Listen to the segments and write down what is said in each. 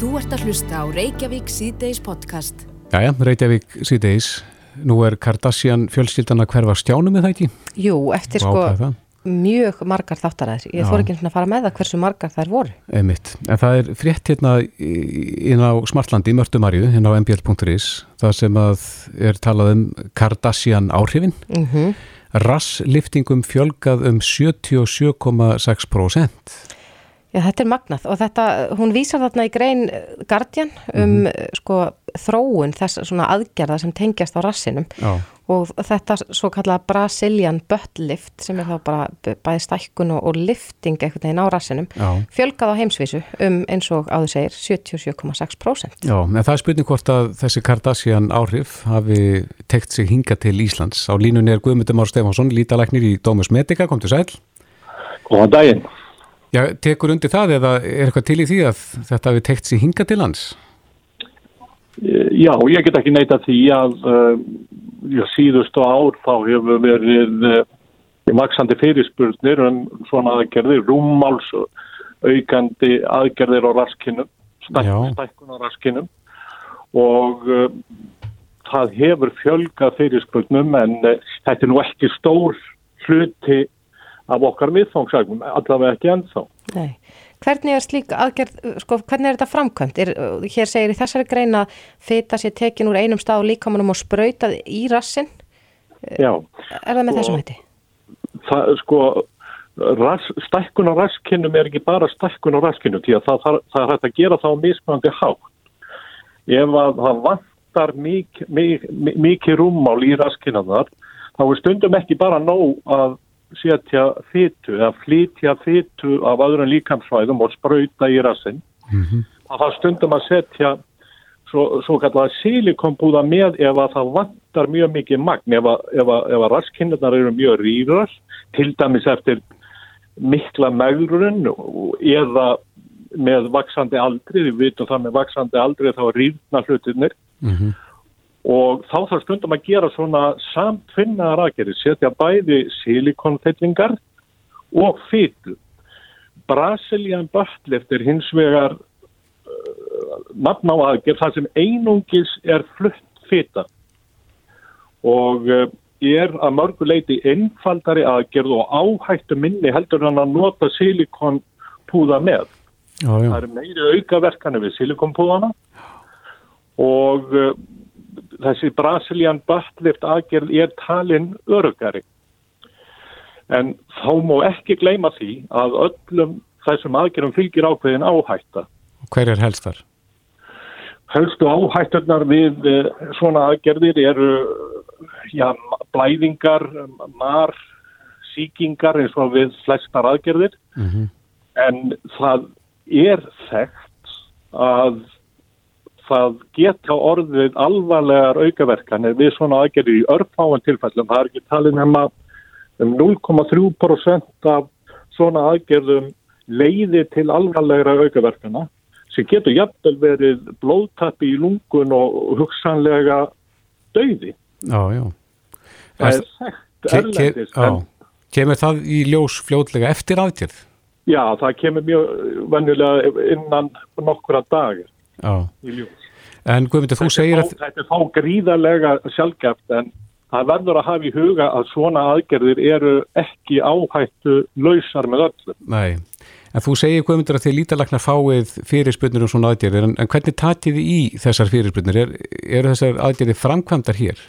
Þú ert að hlusta á Reykjavík síðdeis podcast. Jæja, Reykjavík síðdeis. Nú er Kardashian fjölskyldan að hverfa stjánu með það ekki? Jú, eftir sko mjög margar þáttaræðir. Ég þór ekki að fara með það hversu margar þær voru. Einmitt. En það er frétt hérna inn á Smartlandi, Mörtumarju, hérna á mbl.is, það sem að er talað um Kardashian áhrifin. Mm -hmm. Rassliftingum fjölgað um 77,6%. Já, þetta er magnað og þetta, hún vísar þarna í grein Guardian um mm -hmm. sko þróun þess svona aðgerða sem tengjast á rassinum Já. og þetta svo kallað Brazilian butt lift sem er þá bara bæði stækkun og, og lifting einhvern veginn á rassinum Já. fjölgað á heimsvísu um eins og áður segir 77,6%. Já, en það er spurning hvort að þessi Kardashian áhrif hafi tekt sig hinga til Íslands. Á línunni er Guðmundur Már Stefánsson, lítalæknir í Dómus Medica, kom til sæl. Góðan daginn. Já, tekur undir það eða er eitthvað til í því að þetta hefur tekt sér hinga til lands? Já, ég get ekki neyta því að uh, já, síðustu ár þá hefur verið maksandi fyrirspurnir en um svona aðgerðir, rúmmáls aukandi aðgerðir á raskinum, stæk, stækkun á raskinum og uh, það hefur fjölga fyrirspurnum en þetta er nú ekki stór hluti af okkar miðfangsækum, allavega ekki ennþá. Nei. Hvernig er slík aðgerð, sko, hvernig er þetta framkvæmt? Er, hér segir í þessari greina feta sér tekin úr einum stað og líkamanum og sprautað í rassin? Já. Er það með þessum hætti? Það, sko, ras, stækkun á raskinnum er ekki bara stækkun á raskinnum, því að það, það, það er hægt að gera það á mismandi hátt. Ef að það vantar mikið mik, mik, rúmmál í raskinnaðar, þá er stundum ekki bara nóg að setja fytu eða flytja fytu af öðrum líkamsvæðum og spröyta í rassin mm -hmm. það stundum að setja svo, svo kallar silikombúða með ef að það vantar mjög mikið magn. Ef að, að, að rasskinnarnar eru mjög rýrar til dæmis eftir mikla megrun eða með vaksandi aldri, við vitum það með vaksandi aldri þá rýrna hlutinir mm -hmm og þá þarf stundum að gera svona samtvinnaðar aðgerið, setja bæði silikonfellingar og fytu. Brazilian buttlift er hins vegar uh, nafn á aðgerð þar sem einungis er flutt fyta og uh, er að mörguleiti einfaldari aðgerð og áhættu minni heldur hann að nota silikonpúða með. Já, já. Það er meiri aukaverkanu við silikonpúðana og uh, þessi Brazilian buttlift aðgerð er talin örugari. En þá má ekki gleyma því að öllum þessum aðgerðum fylgir ákveðin áhætta. Hver er helstar? Helstu áhættunar við eh, svona aðgerðir eru já, blæðingar, mar, síkingar eins og við flestar aðgerðir. Mm -hmm. En það er þekkt að það geta orðið alvarlegar aukaverkanir við svona aðgerðir í örfáan tilfællum. Það er ekki talið nema um 0,3% af svona aðgerðum leiði til alvarlegra aukaverkana sem getur jafnvel verið blóðtappi í lungun og hugsanlega döiði. Já, já. Það er þekkt erlendist. En... Kemur það í ljós fljóðlega eftir aðgerð? Já, það kemur mjög vennilega innan nokkura dagir í ljós. En Guðmundur, þú segir að... Þetta er þá gríðarlega sjálfgeft en það verður að hafa í huga að svona aðgerðir eru ekki áhættu lausar með öllu. Nei, en þú segir Guðmundur að þið lítalagnar fáið fyrirspunnir um svona aðgerðir en, en hvernig tatið þið í þessar fyrirspunnir? Er, eru þessar aðgerðir framkvæmdar hér?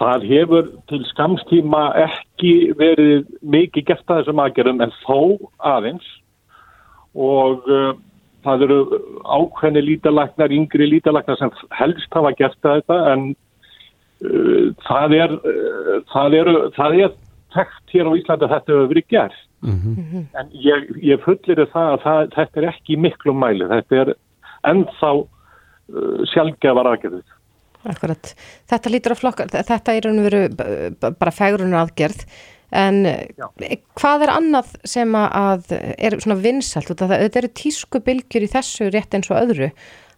Það hefur til skamstíma ekki verið mikið gert að þessum aðgerðum en þó aðeins og það eru ákveðni lítalagnar, yngri lítalagnar sem helst hafa gert þetta en uh, það er uh, það eru, það er tekt hér á Íslandi að þetta hefur verið gert. Mm -hmm. en ég, ég fullir það að það, þetta er ekki miklu mæli, þetta er ennþá uh, sjálfgefar aðgerðið. Akkurat, þetta lítur að flokka, þetta er bara fægrunum aðgerð En Já. hvað er annað sem að er svona vinsalt? Þetta eru tískubilgjur í þessu rétt eins og öðru.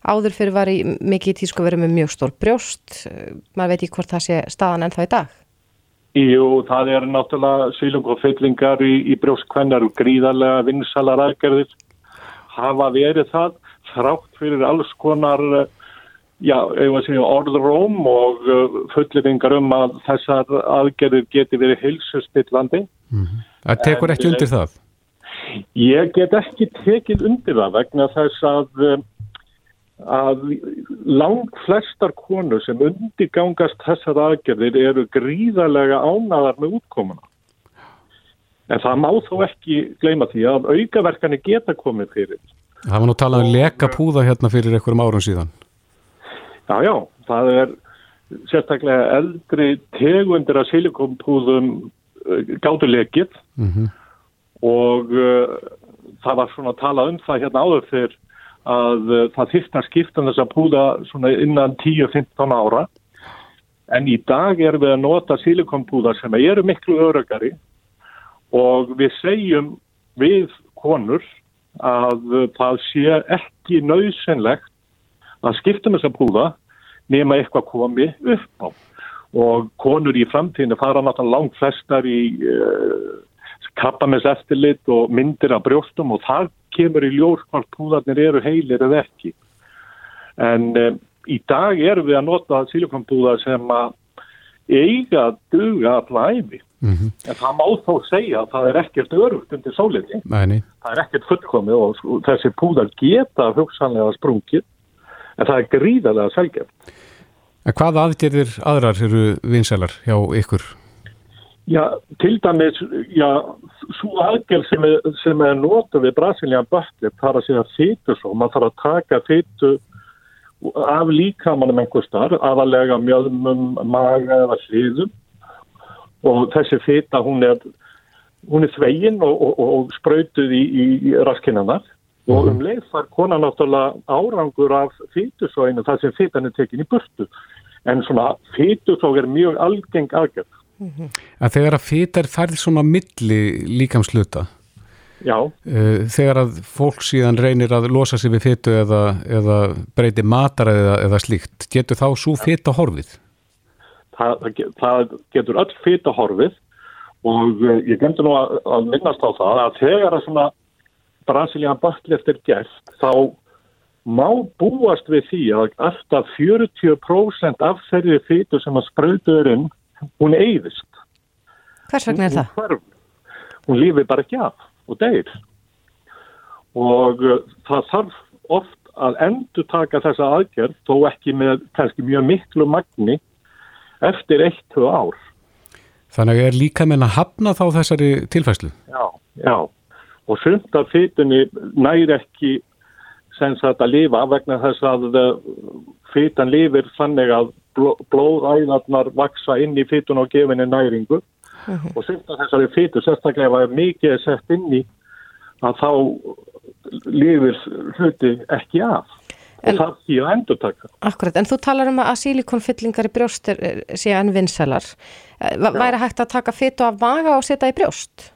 Áður fyrir var í mikið tísku verið með mjög stór brjóst. Maður veit ekki hvort það sé staðan ennþá í dag. Jú, það er náttúrulega svílung og fyllingar í, í brjóstkvennar og gríðarlega vinsalar aðgerðir. Hafa verið það. þrátt fyrir alls konar já, segja, orðróm og uh, fulliringar um að þessar aðgerðir geti verið hilsustillandi. Mm -hmm. Það tekur ekki undir það? Ég get ekki tekið undir það vegna þess að, að lang flestar konur sem undirgangast þessar aðgerðir eru gríðarlega ánaðar með útkomuna. En það má þó ekki gleyma því að aukaverkani geta komið fyrir. Það var nú talað um leka púða hérna fyrir einhverjum árum síðan. Já, já, það er sérstaklega eldri tegundir af silikompúðum gáttu lekið. Mm -hmm. og uh, það var svona að tala um það hérna áður fyrr að uh, það þýrt að skipta um þess að púða svona innan 10-15 ára. En í dag er við að nota silikompúða sem eru miklu örugari og við segjum við konur að það sé ekki nöðsynlegt að skiptum þess að púða nema eitthvað komi upp á. Og konur í framtíðinu fara náttúrulega langt flestar í uh, krabbamess eftirlit og myndir af brjóstum og það kemur í ljós hvort púðarnir eru heilir eða ekki. En um, í dag erum við að nota silikonpúðar sem að eiga að duga allar æfi mm -hmm. en það má þó segja að það er ekkert örugt undir sólinni. Það er ekkert fullkomið og þessi púðar geta hugsanlega sprungið en það er gríðarlega selgeft. En hvað aðgerðir aðrar eru vinsælar hjá ykkur? Já, til dæmis, já, svo aðgerð sem er, sem er notað við Brasilian það er að segja fytur svo, maður þarf að taka fytu af líkamannum einhver starf, aðalega mjöðmum, maga eða hliðum og þessi fyta hún er, hún er þvegin og, og, og spröytuð í, í raskinnanar og um leið far konan náttúrulega árangur af fytusóinu þar sem fytan er tekin í burtu. En svona fytusóg er mjög algeng aðgjörð mm -hmm. En þegar að fytar færð svona milli líkamsluta Já. uh, Þegar að fólk síðan reynir að losa sig við fytu eða, eða breyti matar eða, eða slíkt getur þá svo fyta horfið? Það, það getur öll fyta horfið. Og uh, ég gemdi nú að, að minnast á það að þegar að svona Brasilian Butler er gert þá má búast við því að alltaf 40% af þeirri fytu sem að spröytuðurinn hún eigðist. Hvers vegna er það? Hún, hún, lífi bara ekki af og deyr og uh, það þarf oft að endur taka þessa aðgerð þó ekki með kannski mjög miklu magni eftir 1-2 ár. Þannig er líka meina að hafna þá þessari tilfæslu? Já, já og sumt af fytunni næri ekki sem sagt að lifa vegna þess að eh, fytan lifir þannig að blóðæðarnar vaksa inn í fytun og gefinni næringu uh mhm. -huh. og sumt af þessari fytu sérstaklega ef það er mikið sett inn í að þá lifir hluti ekki af en, og það því að endur taka. Akkurat, en þú talar um að sílikonfyllingar í brjóst sé enn vinselar. Eh, væri hægt að taka fytu af maga og setja í brjóst?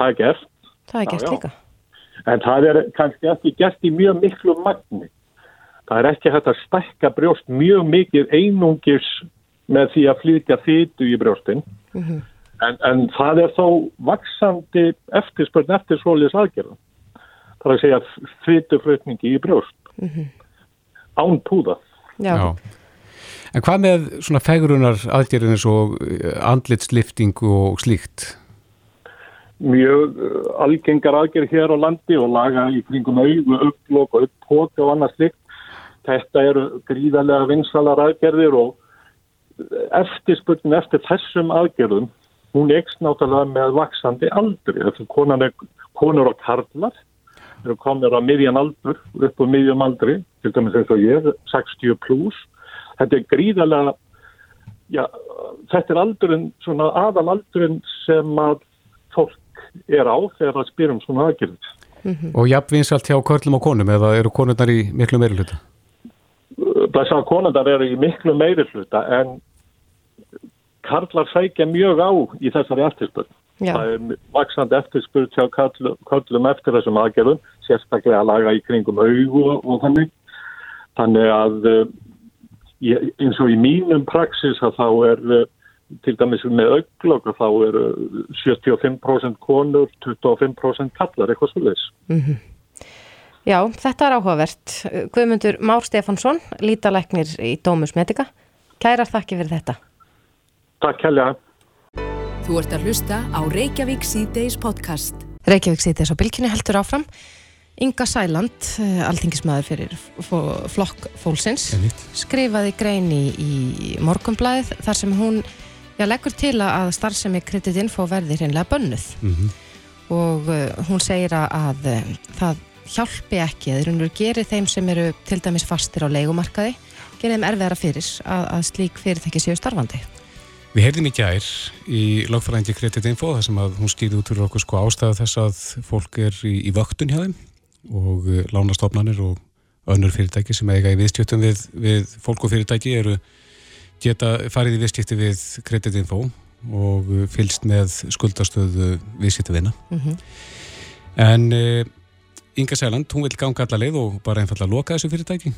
Það er gert. Það er gert já, já. líka. En það er kannski ekki gert í mjög miklu magni. Það er ekki hægt að stakka brjóst mjög mikið einungis með því að flytja þýtu í brjóstin. Mm -hmm. en, en það er þó vaksandi eftirspörn eftir svolis aðgerðum. Það er að segja þýtuflutningi í brjóst. Mm -hmm. Án púða. Já. já. En hvað með svona fegrunar aðgerðin eins og andlitslifting og slíkt? Mjög uh, algengar aðgerð hér á landi og laga í kringum auðu, upplokk og upphóti og annað slikt. Þetta eru gríðarlega vinsalar aðgerðir og eftirspurnin eftir þessum aðgerðum, hún ekst náttúrulega með vaksandi aldri. Þetta er konur og karlar, eru komir á miðjan aldur, upp á miðjum aldri, til dæmis eins og ég, 60 pluss. Þetta er gríðarlega, já, þetta er aldurinn, svona aðal aldurinn sem að fólk er á þegar það spyrum svona aðgjörð. Mm -hmm. Og jafnvinsalt hjá körlum og konum eða eru konundar í miklu meiri hluta? Þess að konundar eru í miklu meiri hluta en karlar sækja mjög á í þessari eftirspurn. Já. Það er vaksandi eftirspurn hjá körlum eftir þessum aðgjörðum, sérstaklega að laga í kringum augu og þannig. Þannig að eh, eins og í mínum praxis að þá er til dæmis með auglokk þá eru 75% konur, 25% kallar eitthvað svolítið. Mm -hmm. Já, þetta er áhugavert. Guðmundur Már Stefansson, lítalæknir í Dómus Medica. Kærar þakki fyrir þetta. Takk helga. Þú ert að hlusta á Reykjavík C-Days podcast. Reykjavík C-Days á bylkinu heldur áfram. Inga Sæland, eh, alþingismæður fyrir flokk fólksins, skrifaði grein í, í morgumblæðið þar sem hún já, leggur til að starfsemi kreditinfo verði hreinlega bönnuð. Mm -hmm. Og uh, hún segir að uh, það hjálpi ekki, þeir eru gerið þeim sem eru til dæmis fastir á leikumarkaði gerið þeim erfiðara fyrir að, að slík fyrirtæki séu starfandi Við heyrðum í gær í lagfæræðingi Credit Info þar sem að hún stýði út fyrir okkur sko ástæðu þess að fólk er í, í vöktun hjá þeim og uh, lánastofnanir og önnur fyrirtæki sem eiga í viðstjötum við, við fólk og fyrirtæki eru geta farið í viðstjöti við Credit Info og fylst með skuldastöðu viðstjötu vinna mm -hmm. en uh, Inga Sæland, hún vil ganga alla leið og bara einfalla loka þessu fyrirtæki.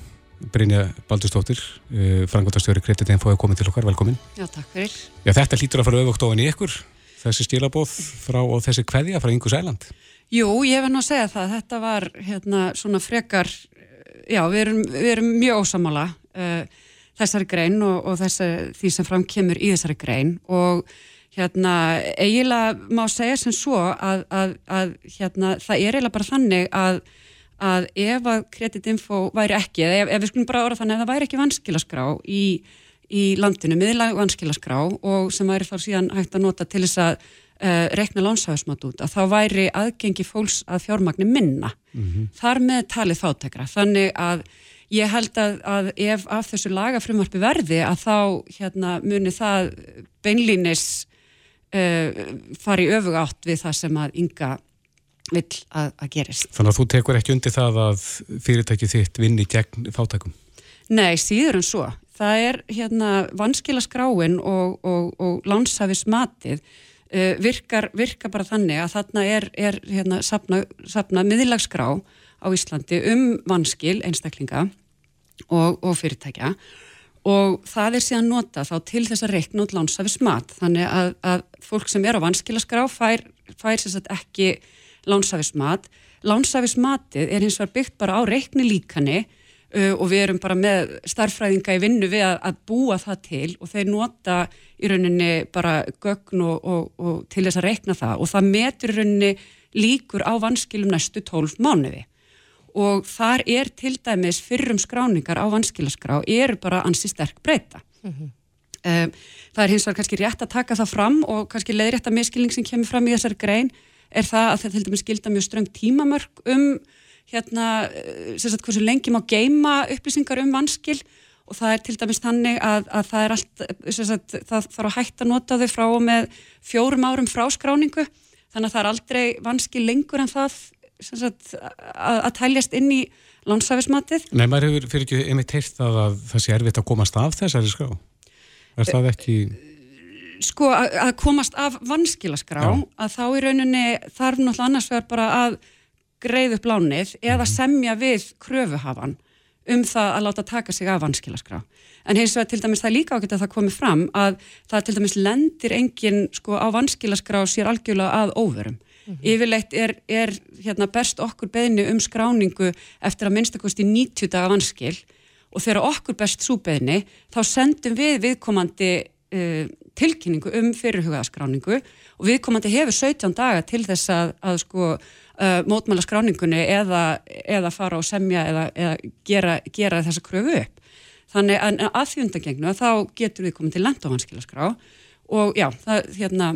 Brynja Baldurstóttir, uh, eh, frangvöldastjóri Krediteinfo hefur komið til okkar, velkomin. Já, takk fyrir. Já, þetta lítur að fara auðvögt ofan í ykkur, þessi stílabóð frá og þessi kveðja frá Ingu Sæland. Jú, ég verð nú að segja það, þetta var hérna svona frekar, já, við erum, við erum mjög ósamála uh, þessari grein og, og þessi, því sem fram kemur í þessari grein og hérna, eiginlega má segja sem svo að, að, að hérna, það er eiginlega bara þannig að, að ef að kreditinfo væri ekki, eða ef, ef við skulum bara orða þannig að það væri ekki vanskilaskrá í, í landinu, miðlag vanskilaskrá og sem væri þá síðan hægt að nota til þess að uh, rekna lánshæfismat út, að þá væri aðgengi fólks að fjármagni minna. Mm -hmm. Þar með talið þáttekra. Þannig að ég held að, að ef af þessu lagafrumvarfi verði að þá hérna, muni það beinlínis uh, fara í öfug átt við það sem að ynga vill að, að gerist. Þannig að þú tekur ekki undir það að fyrirtæki þitt vinni gegn fátækum? Nei, síður en svo. Það er hérna vanskila skráin og, og, og lánshafis matið uh, virkar, virkar bara þannig að þarna er, er hérna sapna, sapna miðlagskrá á Íslandi um vanskil einstaklinga og, og fyrirtækja. Og það er síðan nota þá til þess að reikna út lánshafis mat. Þannig að, að fólk sem er á vanskilaskrá fær, fær sérstaklega ekki lánshafis mat. Lánshafis matið er hins vegar byggt bara á reikni líkani uh, og við erum bara með starfræðinga í vinnu við að, að búa það til og þeir nota í rauninni bara gögn og, og, og til þess að reikna það. Og það metur í rauninni líkur á vanskilum næstu tólf mánuði og þar er til dæmis fyrrum skráningar á vanskilaskrá eru bara ansi sterk breyta. Mm -hmm. um, það er hins vegar kannski rétt að taka það fram og kannski leiðrétta miskilning sem kemur fram í þessari grein er það að þetta til dæmis skilda mjög ströng tímamörk um hérna, eh, sagt, hversu lengi má geima upplýsingar um vanskil og það er til dæmis þannig að, að það er allt, sagt, það þarf að hætta að nota þau frá og með fjórum árum fráskráningu þannig að það er aldrei vanskil lengur en það sagt, að, að tæljast inn í landsafismatið. Nei, maður hefur fyrir ekki einmitt heilt að, að það sé erfitt að komast af þessari skrá. Er það ekki... Sko, að, að komast af vanskilaskrá, Já. að þá í rauninni þarf náttúrulega annars vegar bara að greið upp lánið eða mhm. semja við kröfuhafan um það að láta taka sig af vanskilaskrá. En hins vegar til dæmis það er líka ágætt að það komi fram að það til dæmis lendir enginn sko á vanskilaskrá sér algjörlega að óverum. Mm -hmm. Yfirleitt er, er hérna, best okkur beðni um skráningu eftir að minnstakosti 90 daga vanskil og þegar okkur best súbeðni þá sendum við viðkomandi uh, tilkynningu um fyrirhugaða skráningu og viðkomandi hefur 17 daga til þess að, að sko, uh, mótmæla skráningunni eða, eða fara og semja eða, eða gera, gera þessa kröfu upp. Þannig að að því undangengnu þá getur viðkomandi lenda á vanskilaskrá og já, það hérna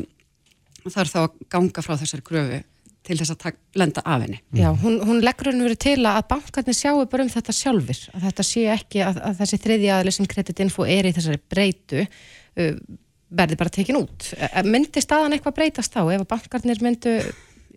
þarf þá að ganga frá þessari gröfu til þess að lenda af henni. Já, hún, hún leggur henni verið til að bankarnir sjáu bara um þetta sjálfur, að þetta sé ekki að, að þessi þriðja aðli sem kreditinfo er í þessari breytu uh, verði bara tekin út. Myndi staðan eitthvað breytast þá ef bankarnir myndu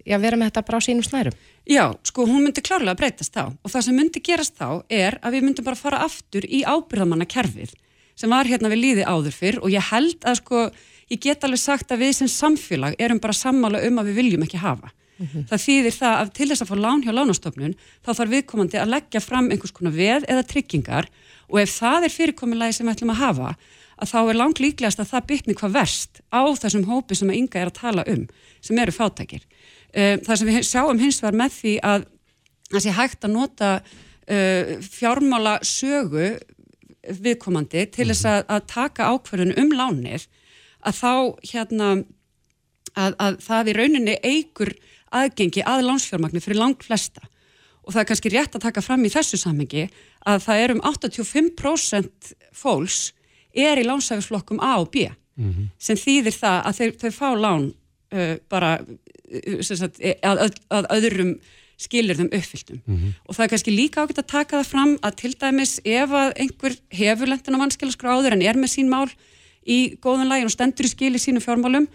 já, vera með þetta bara á sínum snærum? Já, sko, hún myndi klárlega breytast þá og það sem myndi gerast þá er að við myndum bara fara aftur í ábyrðamanna kerfið sem var hérna við líði áður fyrr og ég held að sko ég get alveg sagt að við sem samfélag erum bara sammála um að við viljum ekki hafa. Mm -hmm. Það þýðir það að til þess að fá lán hjá lánastofnun þá þarf viðkomandi að leggja fram einhvers konar veð eða tryggingar og ef það er fyrirkomilagi sem við ætlum að hafa að þá er langt líklegast að það bytni hvað verst á þessum hópi sem að ynga er að tala um sem eru fátækir. Eh, það sem við sjáum hins vegar með því að það sé hægt að nota uh, fjármála sögu viðkomandi til þess að, að taka ákverðun um lánir að þá hérna að, að það í rauninni eigur aðgengi að lánsfjármagnu fyrir langt flesta og það er kannski rétt að taka fram í þessu samhengi að það er um 85% fólks er í lánsæfisflokkum A og B mm -hmm. sem þýðir það að þeir, þau fá lán uh, bara sagt, að, að, að öðrum skilir þeim uppfylltum mm -hmm. og það er kannski líka ágætt að taka það fram að til dæmis ef að einhver hefur lendin á vanskilaskrá áður en er með sín mál í góðan lægin og stendur í skil í sínum fjármálum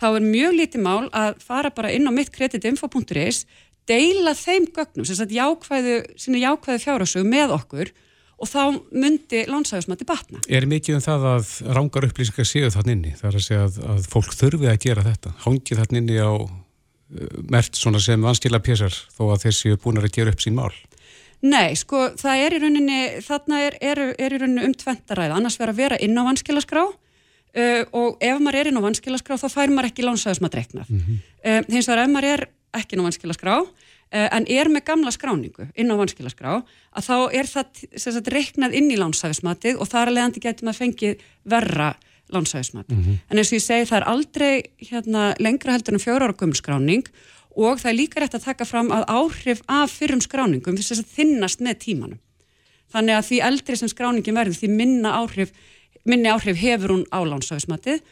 þá er mjög lítið mál að fara bara inn á mittkredititinfo.is deila þeim gögnum, sem sagt jákvæðu, jákvæðu fjárhásög með okkur og þá myndi landsæðismatti batna. Er mikið um það að rángar upplýsingar séu þann inni? Það er að segja að, að fólk þurfi að gera þetta. Hangi þann inni á mert svona sem vanskila pjessar þó að þessi er búin að gera upp sín mál? Nei, sko, það er í rauninni, þarna er, er, er í rauninni um tventaræð, annars verður að vera inn á vanskilaskrá uh, og ef maður er inn á vanskilaskrá þá fær maður ekki lánsæðismat reiknað. Mm -hmm. uh, hins vegar ef maður er ekki inn á vanskilaskrá uh, en er með gamla skráningu inn á vanskilaskrá að þá er það reiknað inn í lánsæðismatið og þar að leiðandi getur maður fengið verra lánsæðismat. Mm -hmm. En eins og ég segi það er aldrei hérna, lengra heldur en fjóra ára gömskráning og það er líka rétt að taka fram að áhrif af fyrrum skráningum þess að þinnast með tímanum. Þannig að því eldri sem skráningin verður því minna áhrif, minni áhrif hefur hún á lánsæðismatið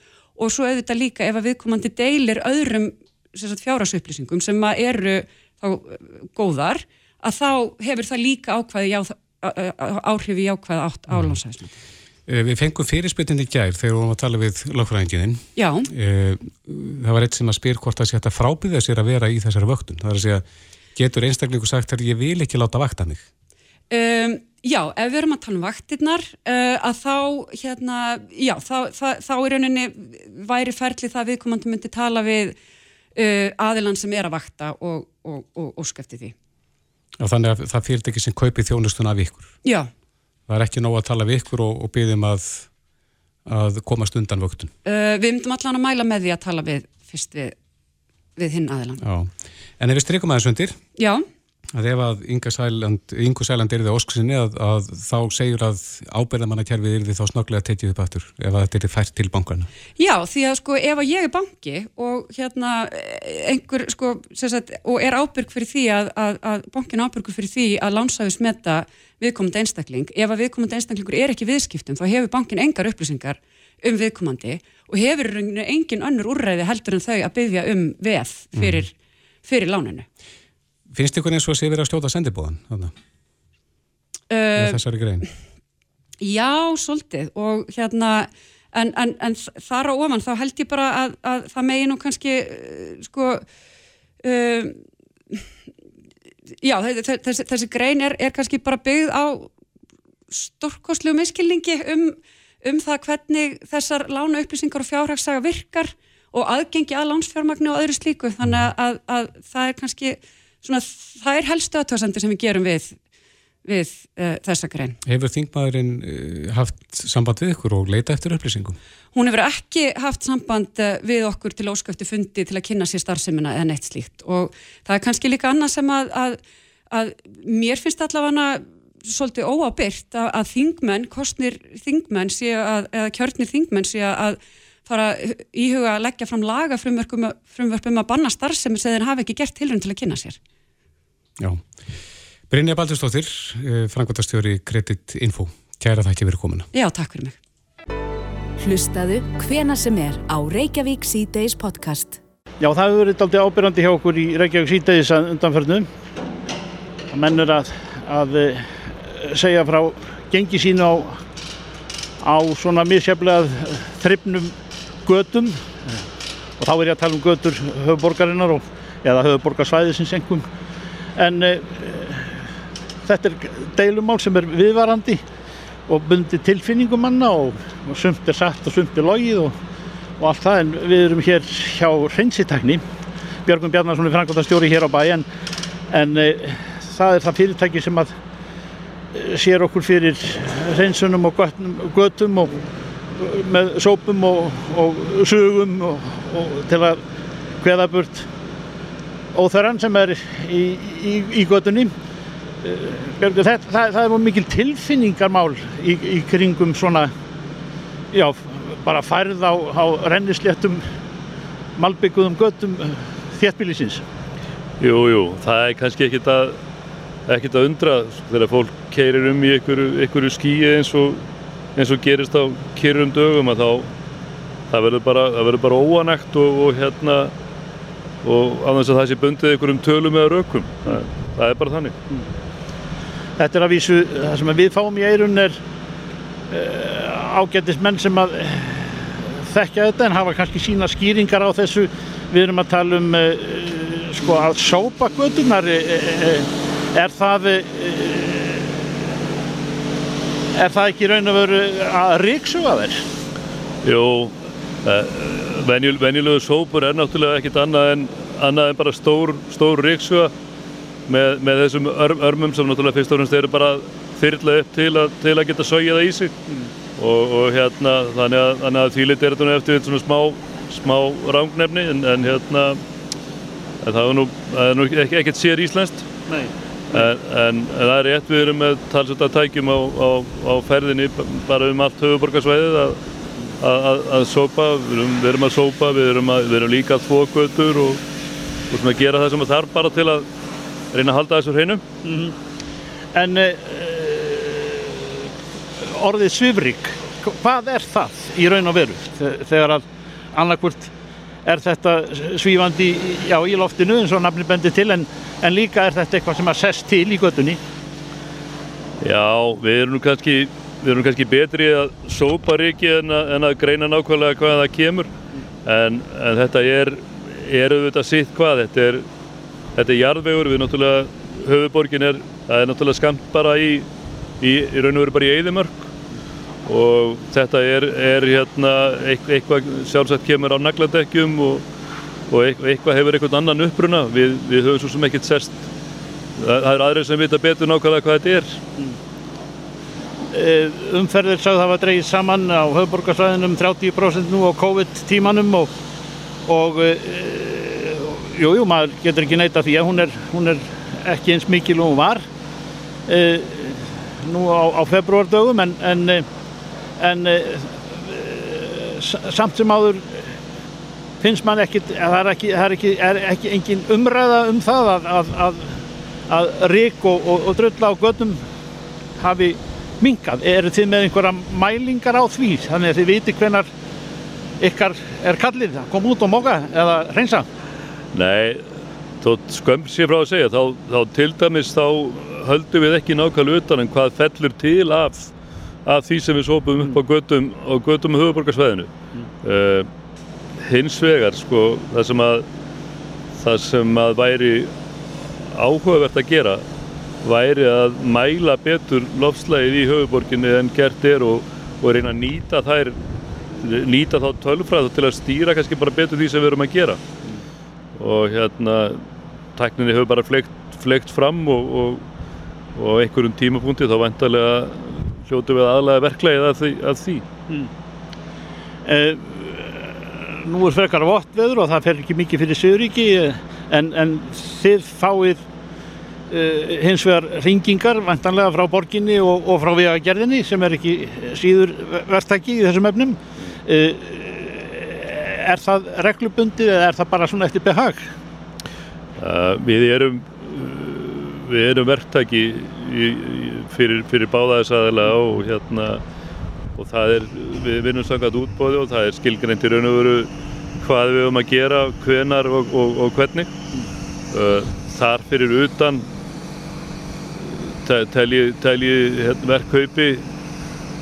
og svo auðvitað líka ef að viðkomandi deilir öðrum fjárasupplýsingum sem eru þá góðar að þá hefur það líka ákvæði já, áhrif í ákvæði átt á lánsæðismatið. Eh, við fengum fyrirspyttin í gær þegar við varum að tala við lögfræðingininn. Já. Eh, það var eitt sem að spyr hvort það sé að frábyrða sér að vera í þessari vöktun. Það er að segja, getur einstaklingu sagt að ég vil ekki láta vakta mig? Um, já, ef við erum að tala um vaktirnar, uh, að þá, hérna, já, þá, þá, þá er rauninni væri ferli það viðkomandi myndi tala við uh, aðilann sem er að vakta og, og, og, og skefti því. Já, þannig að það fyrir ekki sem kaupi þjónustun af ykkur? Já það er ekki nóg að tala við ykkur og, byggjum að, að komast undan vöktun. Uh, við myndum allan að mæla með því að tala við fyrst við, við hinn aðeins. En ef við strykum aðeins undir, Já. Að ef að Inga Sæland, Ingu Sæland er þið ósksinni að, að þá segjur að ábyrðamannakerfið er þið þá snögglega tekið upp aftur ef að þetta er fært til bankana. Já, því að sko ef að ég er banki og hérna einhver sko sagt, og er ábyrg fyrir því að, að bankin ábyrgur fyrir því að lánsaðu smetta viðkomandi einstakling, ef að viðkomandi einstaklingur er ekki viðskiptum, þá hefur bankin engar upplýsingar um viðkomandi og hefur engin önnur úrræði heldur en þau að byggja um veð fyrir, mm. fyrir láninu. Finnst ykkur eins og að sé verið að stjóta sendibóðan uh, þessari grein? Já, svolítið. Og hérna en, en, en þar á ofan þá held ég bara að, að það megi nú kannski uh, sko uh, já, þessi, þessi grein er, er kannski bara byggð á stórkoslu miskilningi um, um það hvernig þessar lána upplýsingar og fjárhagsaga virkar og aðgengi að lánsfjármagnu og öðru slíku. Þannig að, að það er kannski svona, það er helstu aðtöðsendur sem við gerum við við uh, þessa grein. Hefur þingmaðurinn uh, haft samband við ykkur og leita eftir upplýsingum? Hún hefur ekki haft samband uh, við okkur til ósköfti fundi til að kynna sér starfseminna eða neitt slíkt og það er kannski líka annað sem að, að, að mér finnst allavega svolítið óábyrgt að, að þingmenn, kostnir þingmenn sé að, eða kjörnir þingmenn sé að fara íhuga að leggja fram laga frumverkum að banna starfsemi sem þeir hafa ekki gert tilrönd til að kynna sér. Já. Brynja Baldurstóttir, eh, frangvöldastjóri Credit Info. Kæra þakki fyrir komuna. Já, takk fyrir mig. Hlustaðu hvena sem er á Reykjavík C-Days podcast. Já, það hefur verið aldrei ábyrgandi hjá okkur í Reykjavík C-Days undanförnum. Það mennur að, að eh, segja frá gengi sín á, á svona misjaflega þryfnum gödum og þá er ég að tala um gödur höfuborgarinnar og, eða höfuborgarsvæðisins engum en e, þetta er deilumál sem er viðvarandi og bundi tilfinningum manna og, og sumt er satt og sumt er logið og, og allt það. En við erum hér hjá hreinsitekni Björgum Bjarnarsson er frangvöldastjóri hér á bæ en, en e, það er það fyrirtæki sem að e, sér okkur fyrir hreinsunum og göttum og með sópum og, og sugum og til að hveða burt óþöran sem er í, í, í göttunni Björgur, það, það, það er mjög mikil tilfinningarmál í, í kringum svona, já, bara færð á, á rennisléttum, malbygguðum göttum þéttbílisins. Jú, jú, það er kannski ekkit að, ekkit að undra þegar fólk keirir um í einhverju skíi eins og, eins og gerist á keirum dögum að þá það verður bara, bara óanægt og, og hérna og á þess að það sé bundið einhverjum tölum eða rökum. Það, það er bara þannig. Þetta er að vísu, það sem við fáum í eirun er uh, ágættis menn sem að uh, þekkja þetta en hafa kannski sína skýringar á þessu. Við erum að tala um uh, sko að sópa gödunar, er það er það ekki raun og veru að ríksuga þér? Jú, venjul, venjulegu sópur er náttúrulega ekkit annað en, annað en bara stór, stór ríksuga með, með þessum örm, örmum sem náttúrulega fyrst og fremst eru bara þyrla upp til að, til að geta sögja það í sig mm. og, og hérna þannig að, þannig að þýlit er þetta eftir svona smá, smá rángnefni en, en hérna en það er nú, það er nú ekki, ekkert sér íslenskt Nei. En, en, það er rétt, við erum með talsvölda tækjum á, á, á ferðinni bara um allt höfuborgarsvæðið að, að, að sópa, við erum, við erum að sópa, við erum, að, við erum líka að þvó götur og, og svona gera það sem þarf bara til að reyna að halda þessu hreinum. Mm -hmm. En uh, orðið svifrík, hvað er það í raun og veru þegar að annarkvört er þetta svífandi já, í loftinu eins og nafni bendir til en, en líka er þetta eitthvað sem að sest til í göttunni? Já, við erum kannski, við erum kannski betri að sópa riki en, en að greina nákvæmlega hvað það kemur en, en þetta er, er auðvitað sitt hvað, þetta er þetta er jarðvegur, við náttúrulega höfuborgin er, það er náttúrulega skamt bara í, í, í raun og veru bara í Eidimörk og þetta er, er hérna eitthvað sjálfsagt kemur á nagladekkjum og, og eitthvað hefur einhvern annan uppruna við, við höfum svo sem ekkert sest það, það er aðrið sem vita betur nákvæmlega hvað þetta er mm. Umferðir sagði það var dreyið saman á höfuborgarsvæðinum 30% nú á COVID tímanum og, og Jújú, jú, maður getur ekki neyta því að hún er, hún er ekki eins mikil og hún var e, nú á, á februardögum en, en, en e, samt sem áður finnst mann ekki, það er ekki, það er ekki, er ekki engin umræða um það að, að, að, að rík og, og, og drölla á gödum hafi minkað. Eru þið með einhverja mælingar á því þannig að þið viti hvenar ykkar er kallið að koma út og móka eða reynsa? Nei, þótt skömm sér frá að segja, þá, þá til dæmis þá höldum við ekki nákvæmlega utan en hvað fellur til af, af því sem við sópum upp á gödum á gödum með höfuborgarsvæðinu. Mm. Uh, hins vegar, sko, það sem að það sem að væri áhugavert að gera væri að mæla betur lofslægið í höfuborginni en gert er og, og reyna að nýta þær nýta þá tölfræð til að stýra kannski bara betur því sem við erum að gera og hérna tækninni hefur bara fleikt, fleikt fram og, og, og einhverjum tímapunkti þá vantarlega hljótu við aðalega verklegið að því, að því. Mm. Eh, Nú er frekar vott veður og það fer ekki mikið fyrir Söðuríki en, en þið fáið eh, hins vegar ringingar vantanlega frá borginni og, og frá vegagerðinni sem er ekki síður verktæki í þessum efnum eh, er það reglubundið eða er það bara svona eftir behag? Uh, við erum við erum verktæki í, í, fyrir, fyrir báðaðisæðilega og hérna og það er, við vinnum sangat útbóði og það er skilgreint í raun og veru hvað við höfum að gera, hvenar og, og, og hvernig uh, þar fyrir utan telji, telji hérna, verkkaupi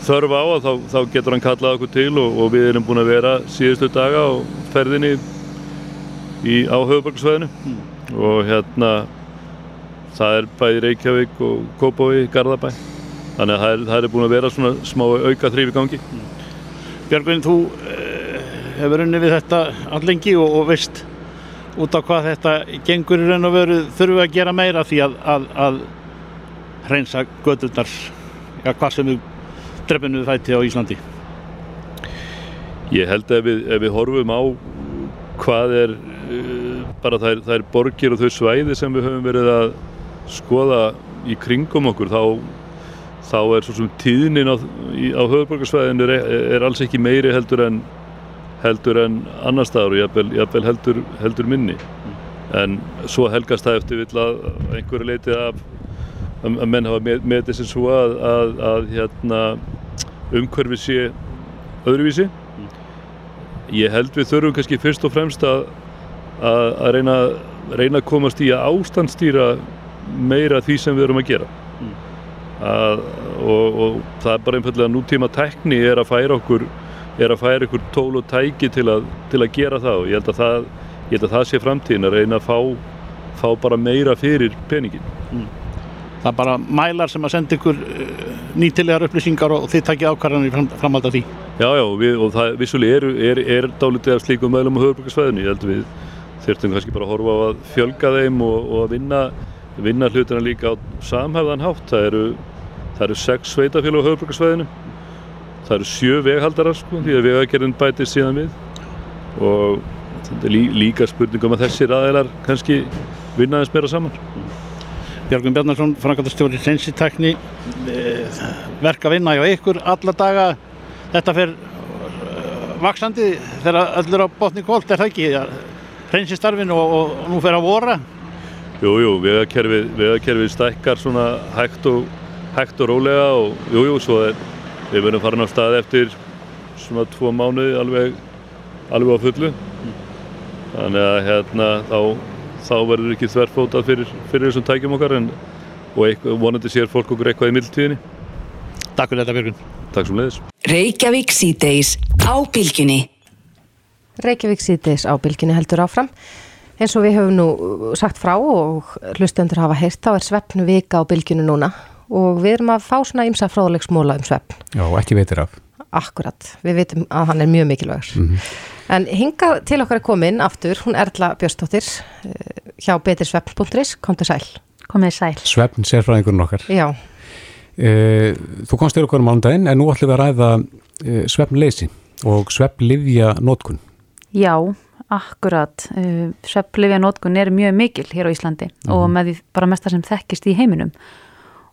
þörf á þá, þá getur hann kallað okkur til og, og við erum búin að vera síðustu daga á ferðinni í, á höfuborgarsvæðinu mm. og hérna það er bæði Reykjavík og Kópaví, Garðabæ þannig að það er, það er búin að vera svona smá auka þrýfi gangi mm. Björgvin, þú eh, hefur unni við þetta allengi og, og veist út á hvað þetta gengur í raun og veru þurfum við að gera meira því að, að, að hreinsa gödurnar ja, hvað sem við drefinu þætti á Íslandi? Ég held að ef við, ef við horfum á hvað er uh, bara þær, þær borgir og þau svæði sem við höfum verið að skoða í kringum okkur þá, þá er svo sem tíðnin á, á höfuborgarsvæðinu er, er alls ekki meiri heldur en heldur en annar staður og jafnvel, jafnvel heldur, heldur minni. En svo helgast það eftir vill að einhverju leiti af að menn hafa með, með þessi svo að, að, að hérna, umhverfi sé öðruvísi. Ég held við þurfum kannski fyrst og fremst að, að reyna, reyna að komast í að ástandstýra meira því sem við erum að gera mm. að, og, og það er bara einfallega nútíma tekni er að færa okkur er að færa ykkur tól og tæki til að, til að gera það og ég held að það, held að það sé framtíðin að reyna að fá, fá bara meira fyrir peningin. Mm. Það er bara mælar sem að senda ykkur uh, nýtilegar upplýsingar og þið takkja ákvarðanir fram, framhald af því. Já, já, við, og það vissulega er, er, er dálítið af slíkum meðlum á höfðbrukarsvæðinu. Ég held að við þurftum kannski bara að horfa á að fjölga þeim og, og að vinna, vinna hlutina líka á samhæfðan hátt. Það eru, það eru sex sveitafélag á höfðbrukarsvæðinu það eru sjö veghaldarar sko því að vegagerðin bætist síðan við. Og þetta er lí, líka spurningum að þessir aðeinar kannski vinnaðins meira saman. Björgun Bjarnarsson, frangatastjóri Sensitekni eh, verka vinna hjá ykkur alla daga. Þetta fer eh, vaksandi þegar öllur á botni kvólt er það ekki? Hreinsistarfin og, og nú fer að vora Jújú, jú, vegakerfið vegakerfi stækkar svona hægt og, hægt og rólega og jújú, jú, svo er Við verðum farin á stað eftir svona tvo mánuði alveg, alveg á fullu. Þannig að hérna þá, þá verður ekki þverfótað fyrir, fyrir þessum tækjum okkar en, og eitthvað, vonandi sér fólk okkur eitthvað í mildtíðinni. Takk fyrir þetta Björgun. Takk sem leiðis. Reykjavík síðdeis á bylginni. Reykjavík síðdeis á bylginni heldur áfram. En svo við höfum nú sagt frá og hlustendur hafa heyrt þá er svefnu vika á bylginu núna og við erum að fá svona ymsa fráðlegsmóla um svefn. Já, ekki veitir af. Akkurat, við veitum að hann er mjög mikilvægur. Mm -hmm. En hinga til okkar er komin aftur, hún Erla Björnstóttir eh, hjá betirsvefn.is, kom til sæl. Komið sæl. Svefn, sérfræðingurinn okkar. Já. E, þú komst til okkar um ándaginn en nú ætlum við að ræða e, svefnleysi og svefnlivja nótkun. Já, akkurat. E, svefnlivja nótkun er mjög mikil hér á Íslandi mm og með því bara mesta sem þekkist í heiminum.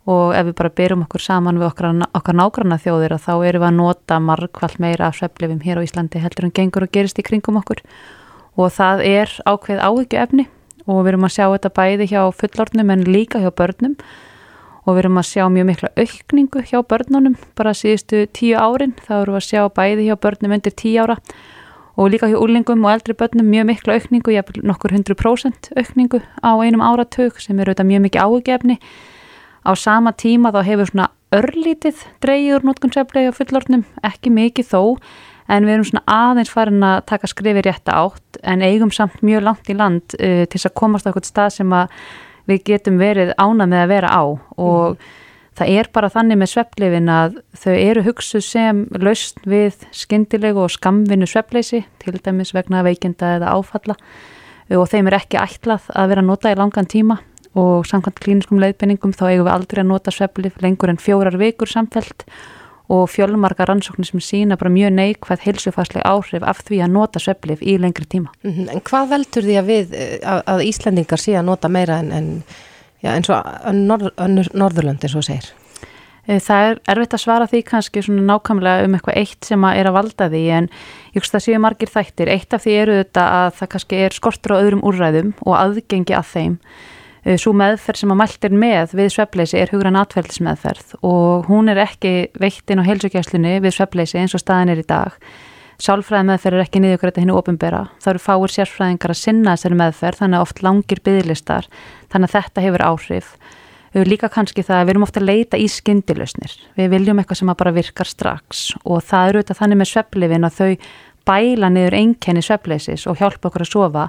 Og ef við bara byrjum okkur saman við okkar, okkar nágranna þjóðir þá erum við að nota margvall meira af sveflifum hér á Íslandi heldur en gengur og gerist í kringum okkur. Og það er ákveð áhyggju efni og við erum að sjá þetta bæði hjá fullornum en líka hjá börnum. Og við erum að sjá mjög mikla aukningu hjá börnunum bara síðustu tíu árin. Þá erum við að sjá bæði hjá börnum undir tíu ára og líka hjá úlingum og eldri börnum mjög mikla aukningu, jafnvel nokkur hundru prósent aukningu á einum áratug sem er auðvitað mjög mikið áhugjefni Á sama tíma þá hefur svona örlítið dreyjur notkun sveflegi á fullornum, ekki mikið þó, en við erum svona aðeins farin að taka skrifi rétta átt en eigum samt mjög langt í land uh, til þess að komast á eitthvað stað sem að við getum verið ánað með að vera á og mm. Það er bara þannig með sveflefin að þau eru hugsuð sem laust við skindilegu og skamvinu svefleysi, til dæmis vegna veikinda eða áfalla og þeim er ekki ætlað að vera nota í langan tíma og samkvæmt klíniskum leiðbenningum þá eigum við aldrei að nota sveflif lengur en fjórar vikur samfelt og fjölmarga rannsóknir sem sína bara mjög neikvæð heilsufarsleg áhrif af því að nota sveflif í lengri tíma. -hmm. En hvað veldur því að við, að, að Íslandingar sé að nota meira en, en já, eins og norð, Norðurlöndi svo segir? Eh, það er erfitt að svara því kannski svona nákvæmlega um eitthvað eitt sem að er að valda því en ég veist það séu margir þættir. Eitt af því eru þetta að það kannski er skortur á öðrum úrræðum og aðgengi að þeim Eh, Svo meðferð sem að mælt er með við svefleysi er hugran atverðlismeðferð og hún er ekki veitt inn á heilsugjæslunni við svefleysi eins og staðin er í dag. Sálfræði meðferð er ekki niðurkvært að hennu ofinbera. Það eru fáir sérfræðingar að sinna þessari meðferð þannig að oft langir bygglistar þannig að þetta hefur áhrif. Líka kannski það að við erum ofta að leita í skyndilösnir. Við viljum eitthvað sem bara virkar strax og það eru þetta þannig með sveflifin að þau bæla niður einkenni svefleysis og hjálpa okkur að sofa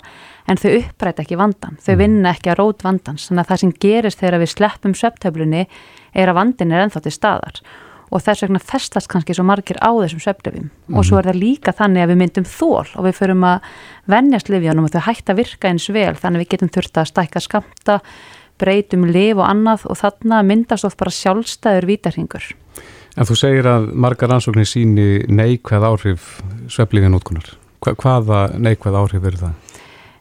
en þau uppræta ekki vandan, þau mm. vinna ekki að rót vandans, þannig að það sem gerist þegar við sleppum sveftöflunni er að vandin er ennþá til staðar og þess vegna festast kannski svo margir á þessum sveflöfum mm. og svo er það líka þannig að við myndum þól og við förum að vennjast livjónum og þau hægt að virka eins vel þannig að við getum þurft að stækka skamta, breytum liv og annað og þarna myndast oft bara sjálfstæður vítarhingur. En þú segir að margar ansóknir síni neikvæð áhrif sveflíðin útkunar. Hvaða neikvæð áhrif eru það?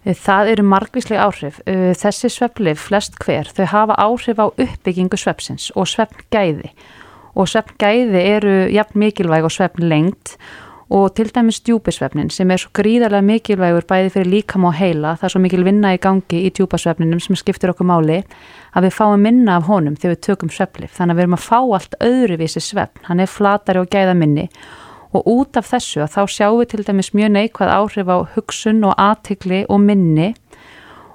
Það eru margvíslega áhrif. Þessi sveflif, flest hver, þau hafa áhrif á uppbyggingu svepsins og svefngæði og svefngæði eru jafn mikilvæg og svefn lengt og til dæmis djúpisvefnin sem er svo gríðarlega mikilvægur bæði fyrir líkam og heila, það er svo mikil vinna í gangi í djúpasvefninum sem skiptir okkur máli að við fáum minna af honum þegar við tökum sveflif, þannig að við erum að fá allt öðruvísi svefn, hann er flatari og gæða minni. Og út af þessu að þá sjáum við til dæmis mjög neikvæð áhrif á hugsun og aðtikli og minni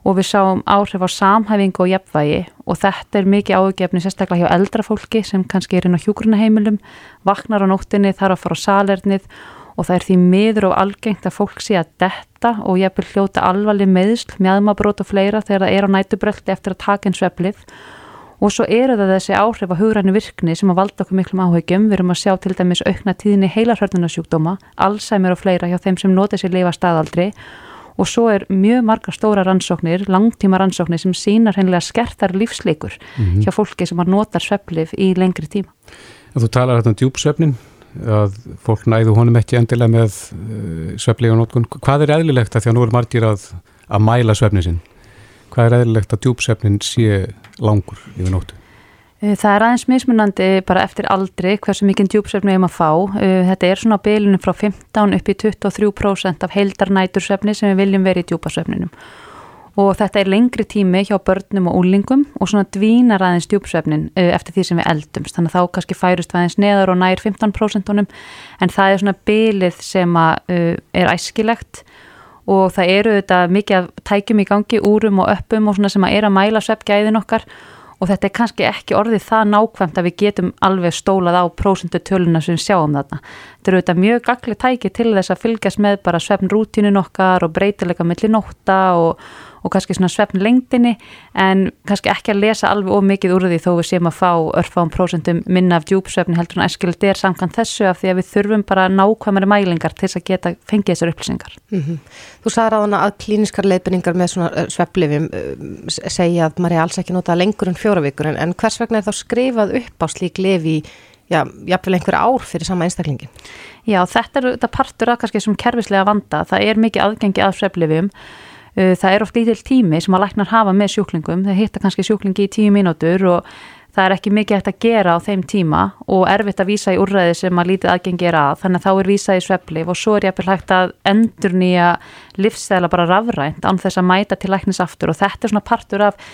og við sáum áhrif á samhæfingu og jafnvægi. Og þetta er mikið ágefni sérstaklega hjá eldra fólki sem kannski er inn á hjúgrunaheimilum, vaknar á nóttinni, þarf að fara á salernið og það er því miður og algengt að fólk sé að detta og jafnvel hljóta alvarleg meðsl, mjadmabrót og fleira þegar það er á nætubröldi eftir að taka einn sveplið og svo eru það þessi áhrif á hugrænu virkni sem að valda okkur miklum áhugjum. Við erum að sjá til dæmis aukna tíðinni heilarhörnunarsjúkdóma, Alzheimer og fleira hjá þeim sem nota sér lifa staðaldri og svo er mjög marga stóra rannsóknir, langtíma rannsóknir sem sínar hennilega skertar lífsleikur mm -hmm. hjá fólki sem notar sveplif í lengri tíma. Þú talar þetta um djúpsvefnin, að fólk næðu honum ekki endilega með uh, svefli og nótkun. Hvað er eðlilegt að því að nú er margir að, að mæla svefnin sinn? Hvað er eðlilegt að djúpsvefnin sé langur yfir nóttu? Eh, það er aðeins mismunandi bara eftir aldri hversu mikinn djúpsvefni ég maður fá. Eh, þetta er svona bylunum frá 15 upp í 23% af heildarnætursvefni sem við viljum verið í djúpasvefninum. Og þetta er lengri tími hjá börnum og úlingum og svona dvínar aðeins djúpsvefnin eh, eftir því sem við eldumst. Þannig að þá kannski færust við aðeins neðar og nær 15% en það er svona bylið sem er æskilegt og það eru þetta mikið tækjum í gangi úrum og öppum og svona sem að er að mæla sveppgæðin okkar og þetta er kannski ekki orðið það nákvæmt að við getum alveg stólað á prósundu töluna sem sjáum þarna. Þetta eru þetta mjög gagli tæki til þess að fylgjast með bara svefnrútinu okkar og breytilega millir nótta og og kannski svona svefn lengdini en kannski ekki að lesa alveg of mikið úr því þó við séum að fá örfáum prósentum minna af djúpsvefni heldur en æskild er samkvæmt þessu af því að við þurfum bara nákvæmari mælingar til þess að geta fengið þessar upplýsingar. Mm -hmm. Þú sagði ráðan að klíniskar leifinningar með svona eh, sveflifim eh, segja að maður er alls ekki notað lengur en fjóra vikur en, hvers vegna er þá skrifað upp á slík lefi Já, jáfnvel einhver ár fyrir sama einstaklingin. Já, þetta er þetta partur að kannski sem kervislega vanda. Það er mikið aðgengi að sveflifum Uh, það er oft lítill tími sem að læknar hafa með sjúklingum, það hitta kannski sjúklingi í tíu mínútur og það er ekki mikið eftir að gera á þeim tíma og erfitt að vísa í úrræði sem að lítið aðgengi er að, þannig að þá er vísað í svepplif og svo er að hægt að endur nýja livsstæðla bara rafrænt án þess að mæta til læknis aftur og þetta er svona partur af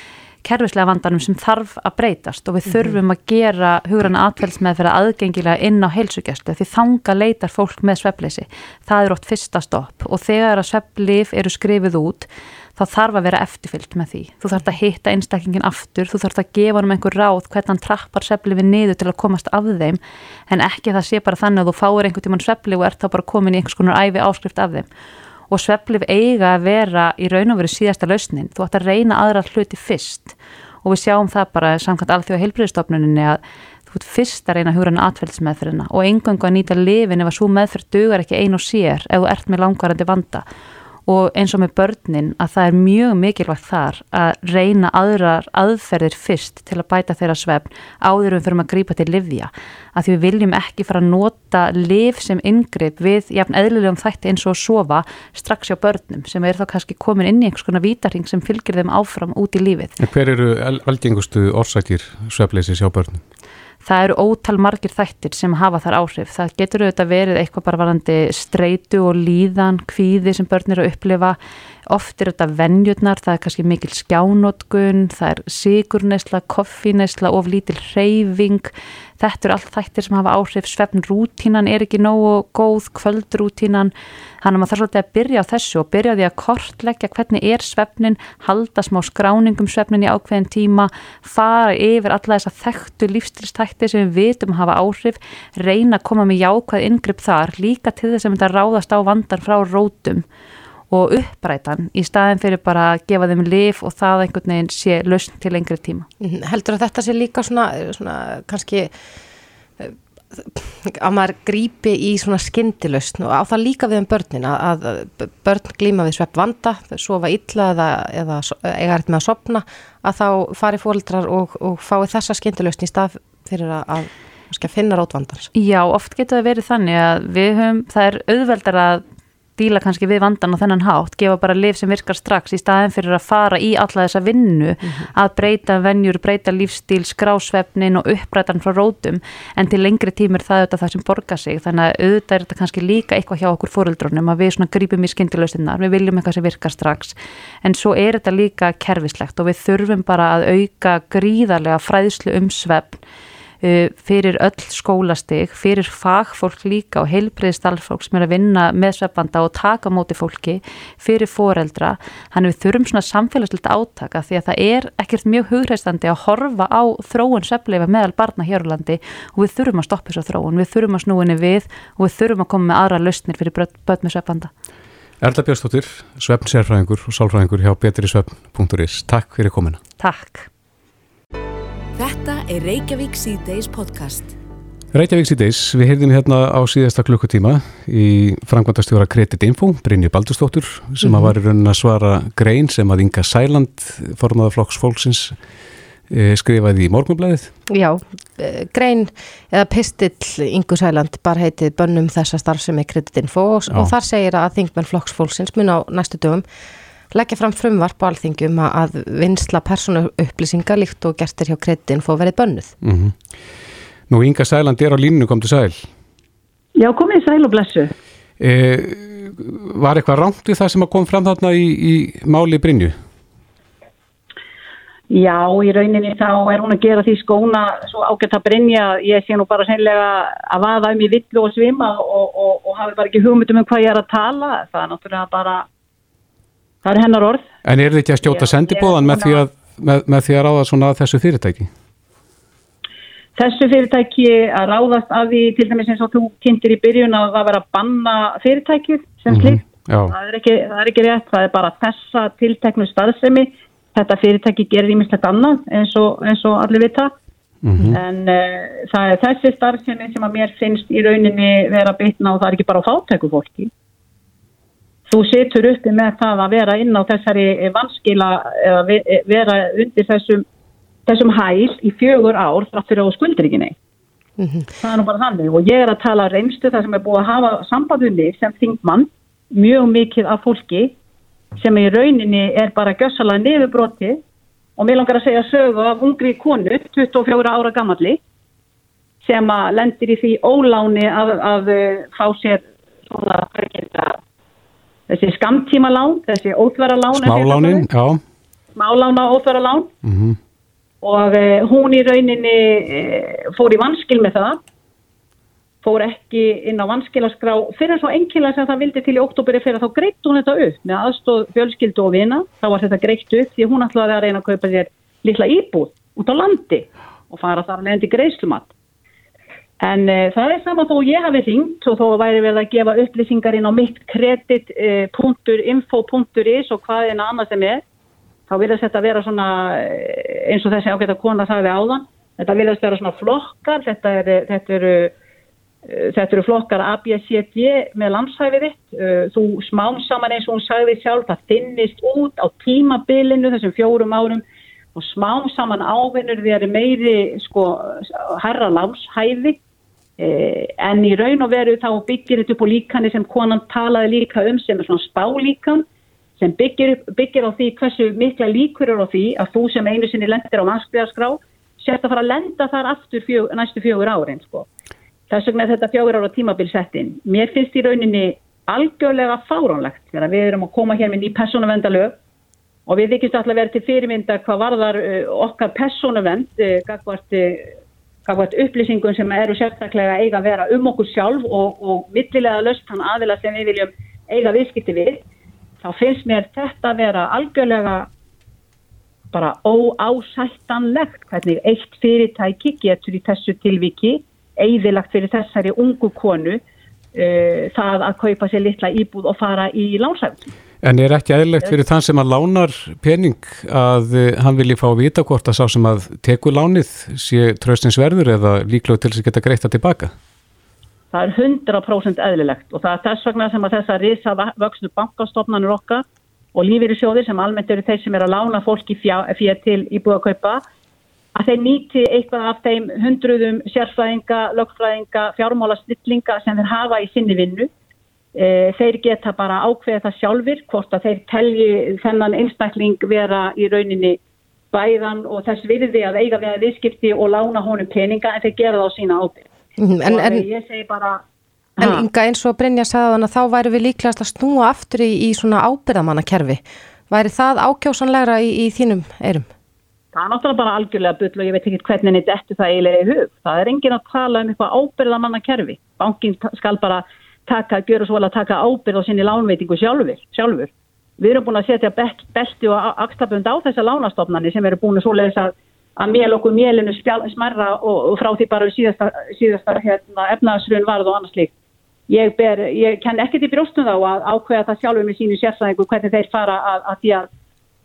kerfislega vandanum sem þarf að breytast og við mhm. þurfum að gera hugrann aðfælsmeðferða aðgengilega inn á heilsugjastlu því þanga leitar fólk með sveppleysi. Það er oft fyrsta stopp og þegar að svepplif eru skrifið út þá þarf að vera eftirfyllt með því. Þú þarf að hitta einstaklingin aftur, þú þarf að gefa hann um einhver ráð hvernig hann trappar svepplifin niður til að komast af þeim en ekki það sé bara þannig að þú fáir einhvern tíman svepplif og ert þá bara komin í einhvers konar æfi áskrift af þeim og sveflif eiga að vera í raun og veru síðasta lausnin. Þú ætti að reyna aðra hluti fyrst og við sjáum það bara samkvæmt alþjóða heilbriðstofnuninni að þú ert fyrst að reyna að hugra en atfældsmeðferðina og engangu að nýta lifin ef að svo meðferð dugar ekki ein og sér ef þú ert með langvarandi vanda og eins og með börnin að það er mjög mikilvægt þar að reyna aðrar aðferðir fyrst til að bæta þeirra svefn áður um fyrir að grípa til livja að því við viljum ekki fara að nota liv sem yngripp við jafn eðlilegum þætti eins og að sofa strax hjá börnum sem er þá kannski komin inn í einhvers konar vítarhing sem fylgir þeim áfram út í lífið. En hver eru algengustu orsækir svefleysis hjá börnum? Það eru ótal margir þættir sem hafa þar áhrif. Það getur auðvitað verið eitthvað bara varandi streitu og líðan, kvíði sem börn eru að upplifa. Oft er þetta vennjurnar, það er kannski mikil skjánótkun, það er sigurneisla, koffineisla, of lítil reyfing. Þetta eru allt þættir sem hafa áhrif. Svefnrútínan er ekki nógu góð, kvöldrútínan. Þannig að maður þarf svolítið að byrja á þessu og byrja því að kortleggja hvernig er svefnin, halda smá skráningum svefnin í ákveðin tíma, fara yfir alla þessa þekktu lífstilstætti sem við vitum að hafa áhrif, reyna að koma með jákvæð yngripp þar, líka til þess að að ráðast á vandan frá rótum og upprætan í staðin fyrir bara að gefa þeim lif og það einhvern veginn sé lausn til lengri tíma. Mhm. Heldur að þetta sé líka svona, svona kannski eh, að maður grípi í svona skindilausn og á það líka við um börnin að, börn glíma við svepp vanda, sofa illa eða, eða eiga hægt með að sopna að þá fari fólkdrar og, og fái þessa skindilausn í stað fyrir að, að finna rátvandans. Já, oft getur það verið þannig að við höfum, það er auðveldar að díla kannski við vandan á þennan hátt, gefa bara liv sem virkar strax í staðin fyrir að fara í alla þessa vinnu mm -hmm. að breyta vennjur, breyta lífstíl, skrásvefnin og upprætan frá rótum. En til lengri tímur það auðvitað það sem borgar sig. Þannig að auðvitað er þetta kannski líka eitthvað hjá okkur fóruldrónum að við svona grípum í skindilausinnar, við viljum eitthvað sem virkar strax. En svo er þetta líka kerfislegt og við þurfum bara að auka gríðarlega fræðslu um svefn fyrir öll skólastig, fyrir fagfólk líka og heilbreyðstalfólk sem er að vinna með svefbanda og taka móti fólki fyrir foreldra. Þannig við þurfum svona samfélagslegt átaka því að það er ekkert mjög hugreistandi að horfa á þróun svefleifa meðal barna hér á landi og við þurfum að stoppa þessu þróun, við þurfum að snúinni við og við þurfum að koma með aðra lausnir fyrir börn með svefbanda Erla Björnstóttir, svefnsérfræðingur og sálfræðingur hjá betrisvefn.is Takk fyrir komina Takk Þetta er Reykjavík C-Days podcast. Reykjavík C-Days, við heyrðum hérna á síðasta klukkutíma í frangvandastjóra Kredit Info, Brynju Baldurstóttur sem mm -hmm. var í raunin að svara grein sem að Inga Sæland, formaða flokks fólksins, e, skrifaði í morgunblæðið. Já, e, grein eða pistill Ingu Sæland bar heitið bönnum þessa starfsemi Kredit Info og, og þar segir að þingmenn flokks fólksins mun á næstu dögum leggja fram frumvarp á alþingjum að vinsla persónu upplýsinga líkt og gerstir hjá kreddin fóð verið bönnuð. Mm -hmm. Nú Inga Sæland er á línu, kom til sæl. Já, komið sæl og blessu. E, var eitthvað rámt við það sem kom fram þarna í, í máli Brynju? Já, í rauninni þá er hún að gera því skóna svo ágætt að Brynja, ég sé nú bara sennilega að vaða um í villu og svima og, og, og hafi bara ekki hugmyndum um hvað ég er að tala, það er náttúrulega bara það er hennar orð. En er þið ekki að stjóta sendibóðan með, með, með því að ráða svona að þessu fyrirtæki? Þessu fyrirtæki að ráðast að því til dæmis eins og þú kynntir í byrjun að það vera að banna fyrirtækið sem mm -hmm. slíkt. Það er, ekki, það er ekki rétt, það er bara þessa tilteknu staðsemi. Þetta fyrirtæki gerir ímislegt annað eins og, eins og allir vita. Mm -hmm. En uh, það er þessi starfsemi sem að mér finnst í rauninni vera bitna og það er ekki bara á fátæku fólki þú setur uppi með það að vera inn á þessari vanskila eða vera undir þessum, þessum hæl í fjögur ár þráttur á skuldrygginni. Mm -hmm. Það er nú bara þannig og ég er að tala reynstu það sem er búið að hafa sambandunni sem þingmann mjög mikið af fólki sem í rauninni er bara gössalega nefnbroti og mér langar að segja sögu af ungri konu, 24 ára gammalli sem að lendir í því óláni að, að fá sér svona þessi skamtíma lán, þessi óþvara lán Smálánin, já. Smálána óþvara lán mm -hmm. og uh, hún í rauninni uh, fór í vanskil með það. Fór ekki inn á vanskilaskrá fyrir svo enkilega sem það vildi til í oktober fyrir þá greitt hún þetta upp. Með aðstóð fjölskyldu og vina, þá var þetta greitt upp því hún ætlaði að reyna að kaupa sér litla íbúð út á landi og fara þar að lendi greiðslumat En uh, það er saman þó ég hafi ringt og þó væri verið að gefa upplýsingar inn á mitt kredit.info.is og hvað er annað sem er. Þá vilja þetta vera svona eh, eins og þessi ágætt að kona sagði áðan. Þetta vilja þetta vera svona flokkar, þetta eru, þetta eru, þetta eru flokkar ABCD með landshæfiðitt. Þú smám saman eins og hún sagði sjálf, það finnist út á tímabilinu þessum fjórum árum og smám saman ávinnur við erum meiri sko herra landshæfi Eh, en í raun og veru þá byggir þetta upp á líkani sem konan talaði líka um sem er svona spálíkan sem byggir, byggir á því hversu mikla líkur eru á því að þú sem einu sinni lendir á mannskriðaskrá sért að fara að lenda þar aftur fjög, næstu fjögur árin sko. Þess vegna er þetta fjögur ára tímabilsettin. Mér finnst í rauninni algjörlega fáránlegt þegar við erum að koma hér með ný personavendalög og við vikist alltaf verið til fyrirmynda hvað varðar uh, okkar personavend uh, gagvart upplýsingum sem eru sérstaklega eiga að vera um okkur sjálf og, og millilega löst hann aðila sem við viljum eiga viðskipti við, þá finnst mér þetta að vera algjörlega bara óásættanlegt hvernig eitt fyrirtæki getur í þessu tilviki eigðilagt fyrir þessari ungu konu uh, það að kaupa sér litla íbúð og fara í lánsæfn. En er ekki aðlegt fyrir þann sem að lánar pening að eh, hann vilji fá að vita hvort að sá sem að teku lánið sé tröstinsverður eða líklega til þess að geta greita tilbaka? Það er 100% eðlilegt og það er þess vegna sem að þess að risa vöxnu bankastofnanur okkar og lífeyri sjóðir sem almennt eru þeir sem er að lána fólki fyrir til íbúið að kaupa að þeir nýti eitthvað af þeim hundruðum sérfræðinga, lögfræðinga, fjármála snillinga sem þeir hafa í sinni vinnu þeir geta bara ákveða það sjálfur hvort að þeir telji þennan einstakling vera í rauninni bæðan og þess virði að eiga við að viðskipti og lána honum peninga en þeir gera það á sína ábyrg. Mhm, En, en, Ég segi bara... en Ha. Inga eins og Brynja sagði þannig að þá væri við líklegast að snúa aftur í, í svona ábyrðamannakerfi. Væri það ákjósanlegra í, í þínum eirum? Það er náttúrulega bara algjörlega bull og ég veit ekki hvernig dettu það eiginlega í hug. Það er engin að tala um eitthvað ábyrðamanna kerfi. Bankin skal bara taka, gjöra svo vel að taka ábyrð á sinni lánveitingu sjálfur. sjálfur. Við erum búin að setja belt, belti og axtabund á þessa lánastofnani sem eru búin að svoleiðis að, að mél okkur mélinu smerra og, og frá því bara síðasta, síðasta hérna, efnaðsrun varð og annars líkt. Ég, ég kenn ekkert í brjóstum þá að ákveða það sjálfur með sínu sérfræðingu hvernig þeir fara að, að að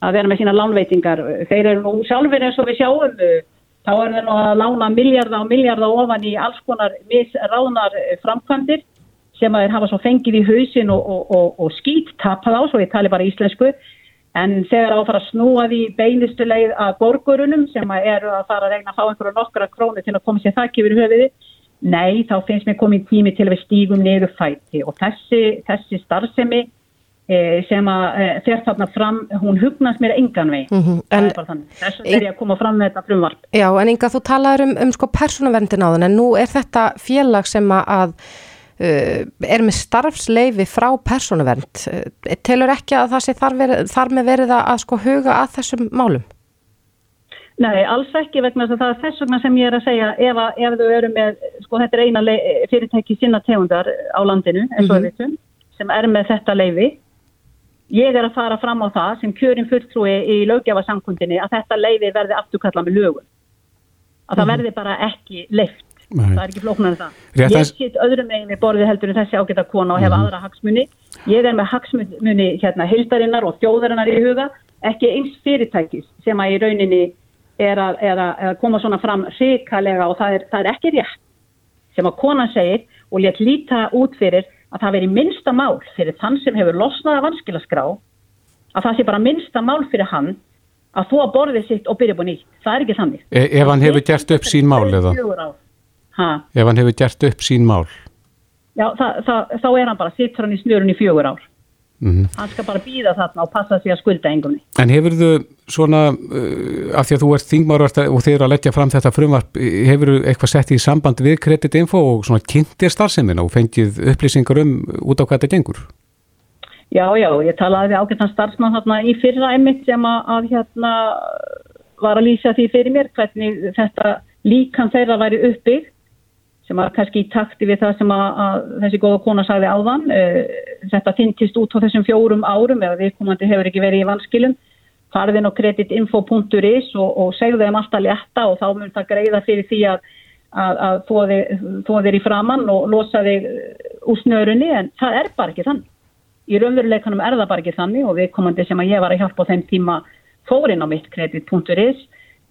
að vera með sína lánveitingar. Þeir eru nú sjálfur eins og við sjáum, uh, þá er þeir nú að lána miljarda og miljarda ofan í alls konar misráðnar framkvæmdir sem að þeir hafa svo fengið í hausin og, og, og, og skýt tapað á, svo ég tali bara íslensku, en þegar á að fara að snúa því beinustu leið að borgurunum sem að eru að fara að reyna að fá einhverju nokkra krónu til að koma sér þakki yfir höfiði, nei, þá finnst mér komið tími til að við stígum niður fæti og þessi, þessi starfsemi eh, sem að eh, fer þarna fram, hún hugnast mér engan veginn. Það en- bara þannig. Þess vegna er ég að koma fram með þetta frumvarp. Já, en Inga, þú talaður um, um sko persónuverndin á þann, en nú er þetta félag sem að, að er með starfsleifi frá persónuvernd. Uh, telur ekki að það sé þar, verið, þar með verið að, sko huga að þessum málum? Nei, alls ekki vegna þess að það er þess vegna sem ég er að segja ef, að, ef þau eru með, sko þetta er eina fyrirtæki sinna tegundar á landinu, eins og Mhm. við veitum, sem er með þetta leifi. Ég er að fara fram á það sem kjörin fulltrúi í löggjafarsamkundinni að þetta leifi verði afturkalla með lögum. Að það Mhm. verði bara ekki leift. Nei. Það er ekki flóknar en það. Rétt ég sitt öðrum megin við borðið heldur en þessi ágæta kona og hef Mhm. aðra hagsmuni. Ég er með hagsmuni hérna hildarinnar og þjóðarinnar í huga, ekki eins fyrirtækis sem að í rauninni er að, er að, er að koma svona fram hrikalega og það er, það er ekki rétt sem að konan segir og létt líta út fyrir að það veri minnsta mál fyrir þann sem hefur losnað af vanskilaskrá að það sé bara minnsta mál fyrir hann að þú að borðið sitt og byrja búin nýtt. Það er ekki þannig. E ef hann hefur gert upp sín mál eða? Ha, Ef hann hefur gert upp sín mál? já, það, það, þá er hann bara, sittur hann í snurun í fjögur ár. Mm Hann skal bara býða þarna og passa sig að skulda engunni. En hefur þú svona, uh, af því að þú ert þingmáru og þið eru að leggja fram þetta frumvarp, hefur þú eitthvað sett í samband við kreditinfo og svona kynntir starfseminna og fengið upplýsingar um út á hvað þetta gengur? Já, já, ég talaði við ágættan starfsmann þarna í fyrra einmitt sem að, að hérna var að lýsa því fyrir mér hvernig þetta líkan þeirra væri uppbyggð sem var kannski í takti við það sem að, að þessi góða kona sagði áðan. Uh, þetta þyntist út á þessum fjórum árum eða viðkomandi hefur ekki verið í vanskilum. Farðin á kreditinfo.is og, og segðu þeim alltaf létta og þá mun það greiða fyrir því að, að, að þó þið- þó þeir í framann og losa þig úr snörunni en það er bara ekki þannig. Í raunveruleikanum er það bara ekki þannig og viðkomandi sem að ég var að hjálpa á þeim tíma fórin á mitt kredit.is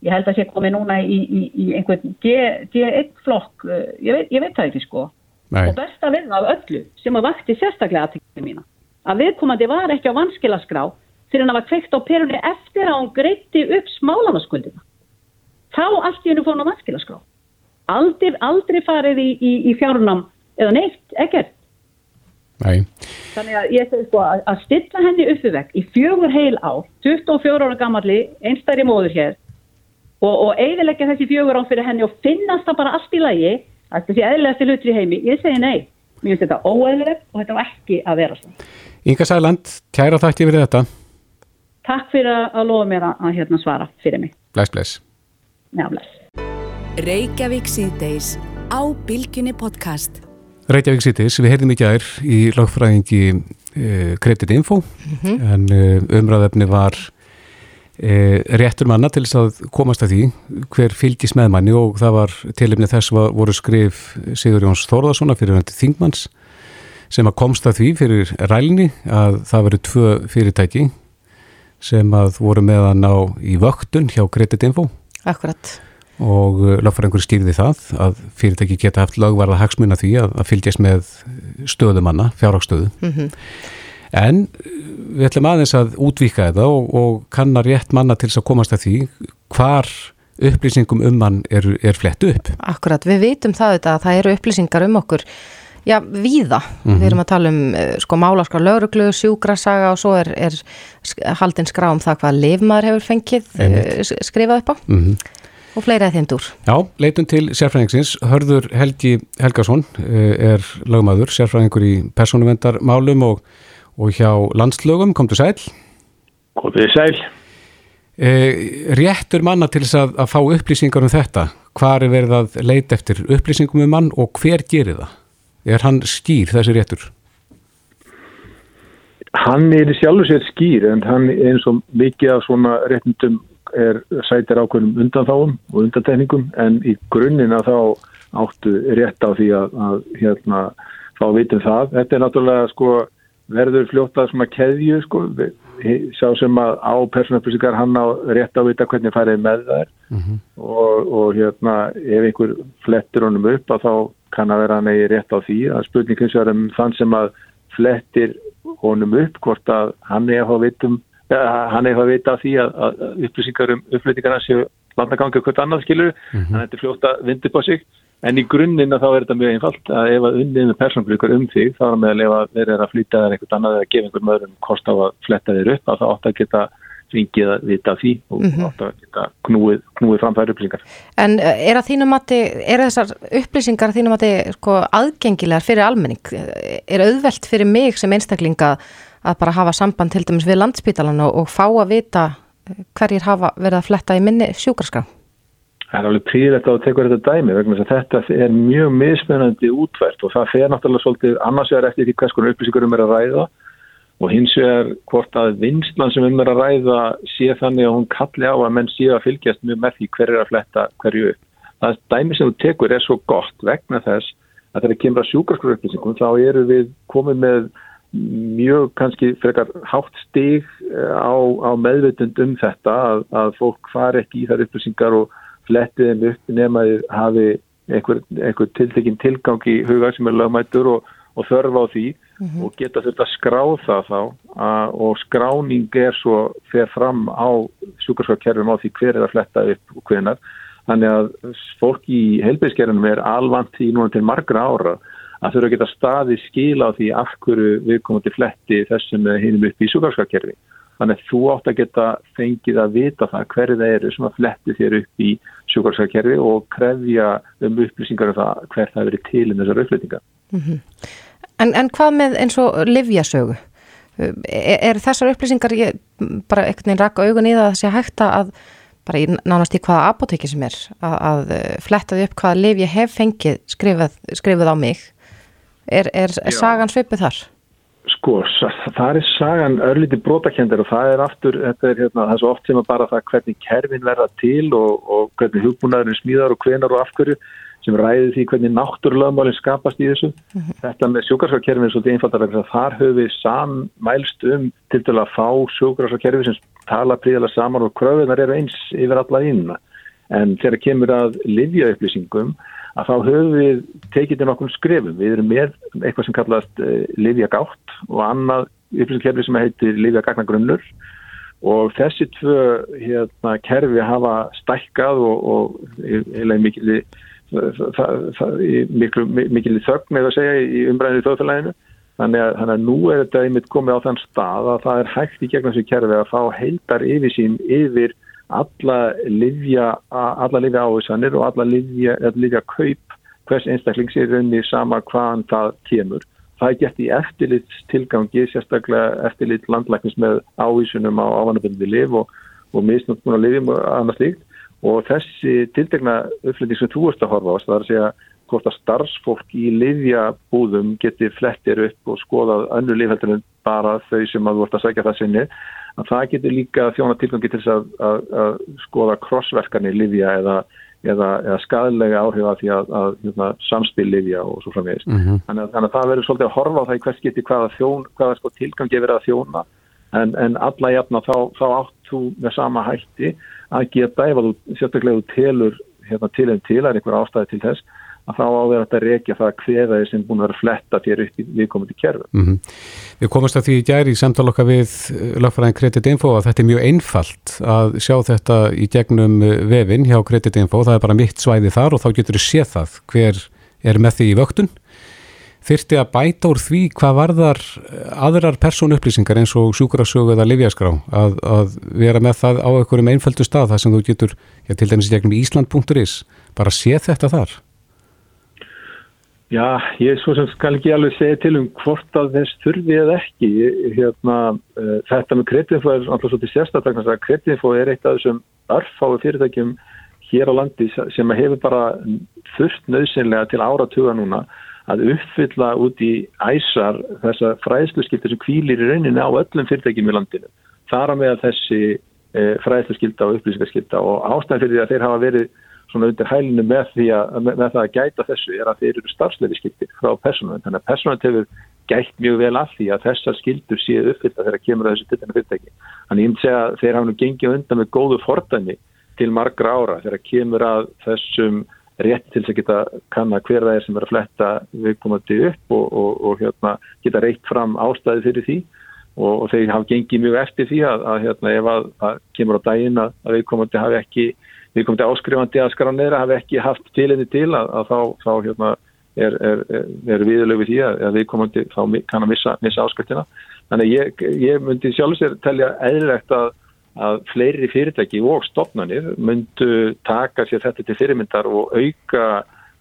ég held að sé komið núna í, í, í einhvern G- D1 flokk, uh, ég veit, ég veit það ekki sko. Nei. Og besta við af öllu sem að vakti sérstaklega aðtækni mína. Að viðkomandi var ekki á vanskilaskrá fyrir hann að var kveikt á perunni eftir að hún greitti upp smálanaskuldina. Þá allt í hennu fór hann á vanskilaskrá. Aldrei, aldrei farið í, í, í fjárnam eða neitt, ekkert. Nei. Þannig að ég segi sko að, að stilla henni upp við vekk í fjögur heil á, 24 ára gammalli, einstæri móður hér og, og eiginleggja þessi fjögur án fyrir henni og finnast það bara allt í lagi að þessi eðlilegasti hlutur í heimi, ég segi nei. Mér finnst þetta óeðlilegt og þetta var ekki að vera svona. Inga Sæland, kæra þætti yfir þetta. Takk fyrir að, lofa mér að, að hérna svara fyrir mig. Bless, bless. Já, bless. Reykjavík síðdeis á Bilginni podcast. Reykjavík Cities, við heyrðum í gær í lagfræðingi uh, Credit Info Mhm. en uh, umræðefni var réttur manna til þess að komast að því hver fylgis með manni og það var tilefni þess var, voru skrif Sigur Jóns Þórðarssona fyrir hundi Þingmanns sem að komst að því fyrir rælni að það veru tvö fyrirtæki sem að voru meðan á í vöktun hjá Credit Info Akkurat. og lögfræðingur stýrði það að fyrirtæki geta haft lögvarða hagsmuna því að, að fylgjast með stöðumanna, fjárhagstöðu. Mhm. En uh, við ætlum aðeins að útvíka þetta og, og kannar rétt manna til þess að komast að því hvar upplýsingum um mann er, er flett upp. Akkurat, við vitum það auðvitað að það eru upplýsingar um okkur já, víða. Mm -hmm. Við erum að tala um eh, sko málaskra lauruglu, sjúgrasaga og svo er, er haldin skrá um það hvað lifmaður hefur fengið Einmitt. skrifað upp á. Mm -hmm. Og fleira þeim dúr. Já, leitum til sérfræðingsins. Hörður Helgi Helgason er lögmaður, sérfræðingur í persónuvendarmálum og, og hjá landslögum. Komdu sæl. Komdu sæl. Eh, réttur manna til þess að, að fá upplýsingar um þetta hvað er verið að leita eftir upplýsingum um mann og hver gerir það er hann skýr þessi réttur? Hann er sjálfur sér skýr en hann eins og mikið af svona réttundum er sætir ákveðnum undanþáum og undantekningum en í grunninn að þá áttu rétt á því að, að hérna þá vitum það. Þetta er náttúrulega sko verður fljótað svona keðju sko. Sá sem að á persónaflýsingar hann á rétt á vita hvernig færið með þær. Mm -hmm. og, og hérna ef einhver flettir honum upp að þá kann að vera hann eigi rétt á því. Að spurningins er um þann sem að flettir honum upp hvort að hann eigi að vitum hann eigi að vita því að, að upplýsingar um uppflutningarna séu landagangi og hvert annað skilur, mm -hmm. þetta er fljóta vindu på sig En í grunninn að þá er þetta mjög einfalt að ef að unnið með persónblíkur um þig þá er með að þeir eru að flytja þér eitthvað annað eða gefa einhvern öðrum kost á að fletta þér upp að það átt að geta fengið að vita því og mm -hmm. átt að geta knúið, knúið framfæri upplýsingar. En eh, er að mati, er þessar upplýsingar þínum mati sko, aðgengilegar fyrir almenning? Er auðvelt fyrir mig sem einstaklinga að bara hafa samband til dæmis við landspítalan og, og fá að vita hverjir hafa verið að fletta í minni sjúkarskram? Það er alveg príðilegt að tekur þetta dæmi vegna þess að þetta er mjög mismunandi útvært og það fer náttúrulega svolítið annars vegar eftir því hvers konar upplýsingur um er að ræða og hins vegar hvort að vinslan sem um er að ræða sé þannig að hún kalli á að menn sé að fylgjast mjög með því hver er að fletta hverju upp. Það dæmi sem þú tekur er svo gott vegna þess að þegar kemur að sjúkarskur upplýsingum þá eru við komið með mjög kannski frekar hátt stig eh, á, á meðveitund um þetta að, að fólk far ekki í þær upplýsingar og flettið þeim upp nema þið hafi einhver, einhver tiltekinn tilgang í huga sem er lögmættur og, og þörfa á því mm -hmm. og geta þetta skráð það þá að, og skráning er svo fer fram á sjúkarskapkerfum á því hver er að fletta upp og hvenar þannig að fólk í helbíðskerfinum er alvant í núna til margra ára að þurfa að geta staði skila á því af hverju við komum til fletti þessum hinnum upp í sjúkarskapkerfi Þannig að þú átt að geta fengið að vita það hverju það eru sem að fletti þér upp í sjúkarsækkerfi og krefja um upplýsingar um það hver það verið til um þessar upplýtingar. Mm -hmm. en, en hvað með eins og livjasögu? Er, er þessar upplýsingar ég, bara einhvern veginn raka augun í það að það sé hægt að bara í, nánast í hvaða apotekki sem er að, að fletta því upp hvaða liv ég hef fengið skrifað, skrifað á mig? Er, er sagan svipið þar? Sko, það er sagan örlíti brotakjendir og það er aftur, þetta er hérna, það er svo oft sem að bara það hvernig kerfin verða til og, og hvernig hugbúnaðurinn smíðar og hvenar og afhverju sem ræði því hvernig náttúrlögmálinn skapast í þessu. Mm -hmm. Þetta með sjókarsvarkerfin er svolítið einfaldar vegna þar höfum við sammælst um til dæla að fá sjókarsvarkerfi sem tala príðilega saman og kröfunar eru eins yfir alla ínuna. En þegar kemur að livja upplýsingum að þá höfum við tekið til nokkur skrefum. Við erum með eitthvað sem kallast uh, Livia Gátt og annað upplýsingarkerfi sem heitir Livia Gagnagrunnur og þessi tvö hérna, kerfi hafa stækkað og, og eiginlega mikil mikil, mikil þögn eða segja í umbræðinu þjóðfélaginu þannig að, þannig að nú er þetta einmitt komið á þann stað að það er hægt í gegnum þessu kerfi að fá heildar yfir sín yfir alla livja, livja áhersanir og alla livja, livja kaup hvers einstaklings er raunni sama hvaðan það kemur. Það er gett í eftirlit tilgangi, sérstaklega eftirlit landlæknis með áhersunum á ávanaböndi liv og, og misnúttmuna livjum og annars líkt og þessi tildegna uppflytting sem þú ert að horfa á, það er að segja hvort að starfsfólk í livjabúðum geti flettir upp og skoðað önnu livheldur en bara þau sem að þú ert að segja það sinni að það getur líka þjóna tilgangi til þess að, að, að skoða krossverkanir livja eða, eða, eða skadlega áhrif að því að, að hérna, samspil livja og svo framvegist. Mm -hmm. þannig, þannig að það verður svolítið að horfa á það í hvers geti hvaða, þjón, hvaða sko, tilgangi verið að þjóna en, en alla jafna þá, þá átt þú með sama hætti að geta ef þú sérstaklega telur hérna, til en til, er einhver ástæði til þess að þá að þetta reykja það það er sem búin að vera fletta fyrir viðkomandi kerfu. Mm -hmm. Við komumst að því í gæri í samtaloka við eh, lagfæraðin Kreditinfo að þetta er mjög einfalt að sjá þetta í gegnum eh, vefin hjá Kreditinfo, það er bara mitt svæði þar og þá getur þú séð það hver er með því í vöktun þyrti að bæta úr því hvað varðar aðrar persónu upplýsingar eins og sjúkrasögu eða livjaskrá að, að vera með það á einhverjum einföldu stað þar sem þú getur, já, til dæmis í gegnum Ísland.is, bara sé þetta þar? Já, ég svo sem skal ekki alveg segja til um hvort að þess þurfi eða ekki. Hérna, uh, þetta með kreditinfo er alltaf svolítið sérstaklega að kreditinfo er eitt af þessum örfái fyrirtækjum hér á landi sem hefur bara þurft nöðsynlega til áratuga núna að uppfylla út í æsar þessa fræðsluskylda sem kvílir í rauninni á öllum fyrirtækjum í landinu. Þar að með að þessi uh, fræðsluskylda og upplýsingarskylda og ástæðan fyrir því að þeir hafa verið svona undir hælinu með að með, það að gæta þessu er að þeir eru starfslefi skildir frá personuðin. Þannig að personuðin hefur gætt mjög vel af því að þessar skildur séu uppfylta þegar kemur að þessu tiltegna fyrirtæki. Þannig ég myndi segja að þeir hafa nú gengið undan með góðu fordæmi til margra ára þegar kemur að þessum rétti til þess að geta kanna hver það er sem er að fletta viðkomandi upp og, og, og hérna, geta reitt fram ástæði fyrir því og, og þeir hafa gengið mjög eftir því að, að hérna, ef að, að kemur á daginn að, að viðkomandi hafi ekki við komum til áskrifandi að skara neðra hafi ekki haft tilinni til að, að þá, þá hérna, er, er, er viðlög við því að, að við komum til þá kann að missa, missa áskriftina. Þannig ég, ég myndi sjálfsvegar telja eðlilegt að, að fleiri fyrirtæki og stopnarnir myndu taka sér þetta til fyrirmyndar og auka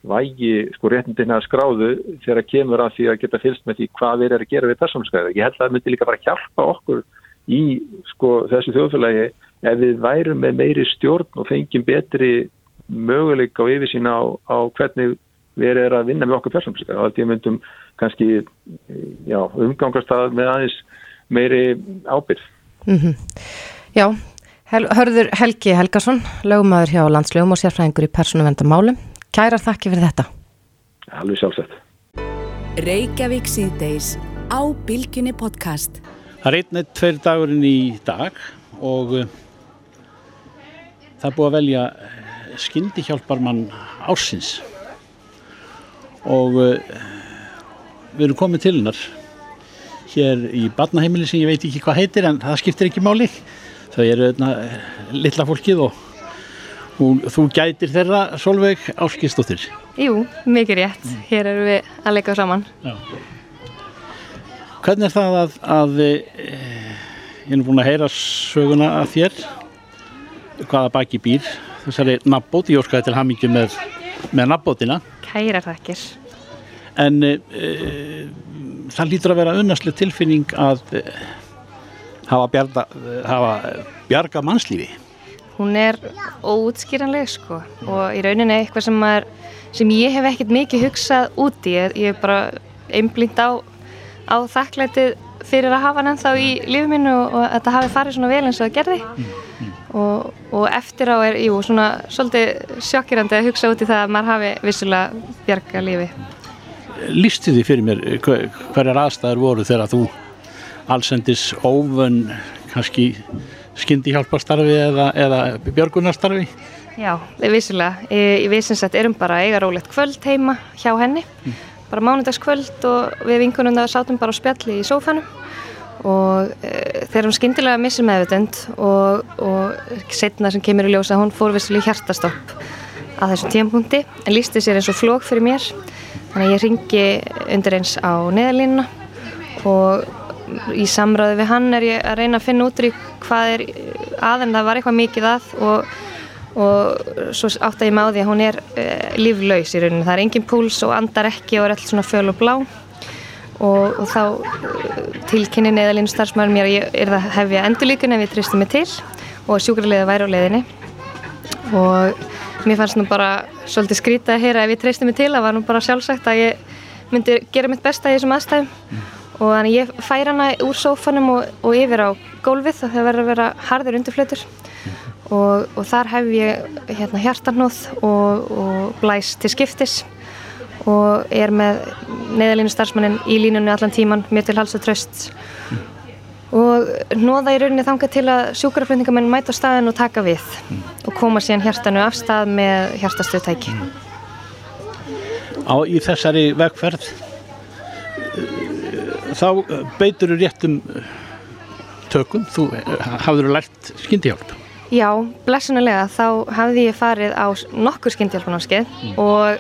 vægi sko réttindina skráðu þegar kemur að því að geta fylst með því hvað við erum að gera við persónskæðu. Ég held að það myndi líka bara hjálpa okkur í sko þessu þjóðfélagi ef við værum með meiri stjórn og fengjum betri möguleik á yfirsýn á, á hvernig við erum að vinna með okkur persónlíska og að ég myndum kannski já, umgangast það með aðeins meiri ábyrg. Mm -hmm. Já, Hel hörður Helgi Helgason, lögumæður hjá landslögum og sérfræðingur í persónuvendamálum. Kærar þakki fyrir þetta. Alveg sjálfsett. Reykjavík síðdeis á Bilginni podcast. Það er einnið tveir dagurinn í dag og það er búið að velja skyndi hjálparmann ársins. Og uh, við erum komið til hennar hér í badnaheimili sem ég veit ekki hvað heitir en það skiptir ekki máli. Þau eru öðna litla fólkið og, og þú gætir þeirra Solveig Áskistóttir Jú, mikið rétt, hér eru við að leika saman. Já. Hvernig er það að, að e, ég er búin að heyra söguna að þér hvaða baki býr. Þessari nabbót, ég óskaði til hamingi með, með nabbótina. Kæra þakkir. En e, það lítur að vera unnaslega tilfinning að e, hafa, bjarga, hafa bjarga mannslífi. Hún er óutskýranleg sko og í rauninni eitthvað sem, er, sem ég hef ekkert mikið hugsað úti ég, ég er bara einblind á, á þakklætið fyrir að hafa hann ennþá í lífið mínu og, og þetta hafi farið svona vel eins og það gerði mm, mm. Og, og eftir á er, jú, svona svolítið sjokkirandi að hugsa út í það að maður hafi vissulega bjarga lífi. Lýstu því fyrir mér hverjar aðstæður voru þegar þú allsendis óvön kannski skyndi hjálparstarfi eða, eða björgunarstarfi? Já, vissulega. Ég, ég veist að erum bara eiga rólegt kvöld heima hjá henni, mm. Bara mánudagskvöld og við vinkunum það sátum bara á spjalli í sófanum og e, þegar hún skindilega missir meðvutund og, og setna sem kemur í ljósa hún fór vissilega hjartastopp að þessum tímpunkti en lísti sér eins og flók fyrir mér. Þannig að ég ringi undir eins á neðalínuna og í samræðu við hann er ég að reyna að finna út í hvað er aðeins það var eitthvað mikið að og, og svo átt að ég máði að hún er e, líflaus í rauninu, það er engin púls og andar ekki og er alltaf svona föl og blá. Og, og þá uh, tilkynni neðalínu starfsmæður mér að ég er það hefja endurlíkun ef ég tristi mig til og sjúkrarlega væri á leiðinni. Og mér fannst nú bara svolítið skrítið að heyra ef ég tristi mig til það var nú bara sjálfsagt að ég myndi gera mitt besta í þessum aðstæðum. Mm. og þannig ég fær hana úr sófanum og, og yfir á gólfið það verður að vera harður undirflötur og, og þar hef ég hérna, hjartanóð og, og blæs til skiptis og er með neðalínu starfsmannin í línunni allan tíman, mér til hals og tröst mm. og nóða í rauninni þanga til að sjúkraflutningamenn mæta á staðin og taka við mm. og koma síðan hjartanu af stað með hjartastöðtæki mm. Á í þessari vegferð þá beitur þú réttum tökum, þú hafður lært skyndihjálp Já, blessunulega þá hafði ég farið á nokkur skyndihjálpunáskið mm. og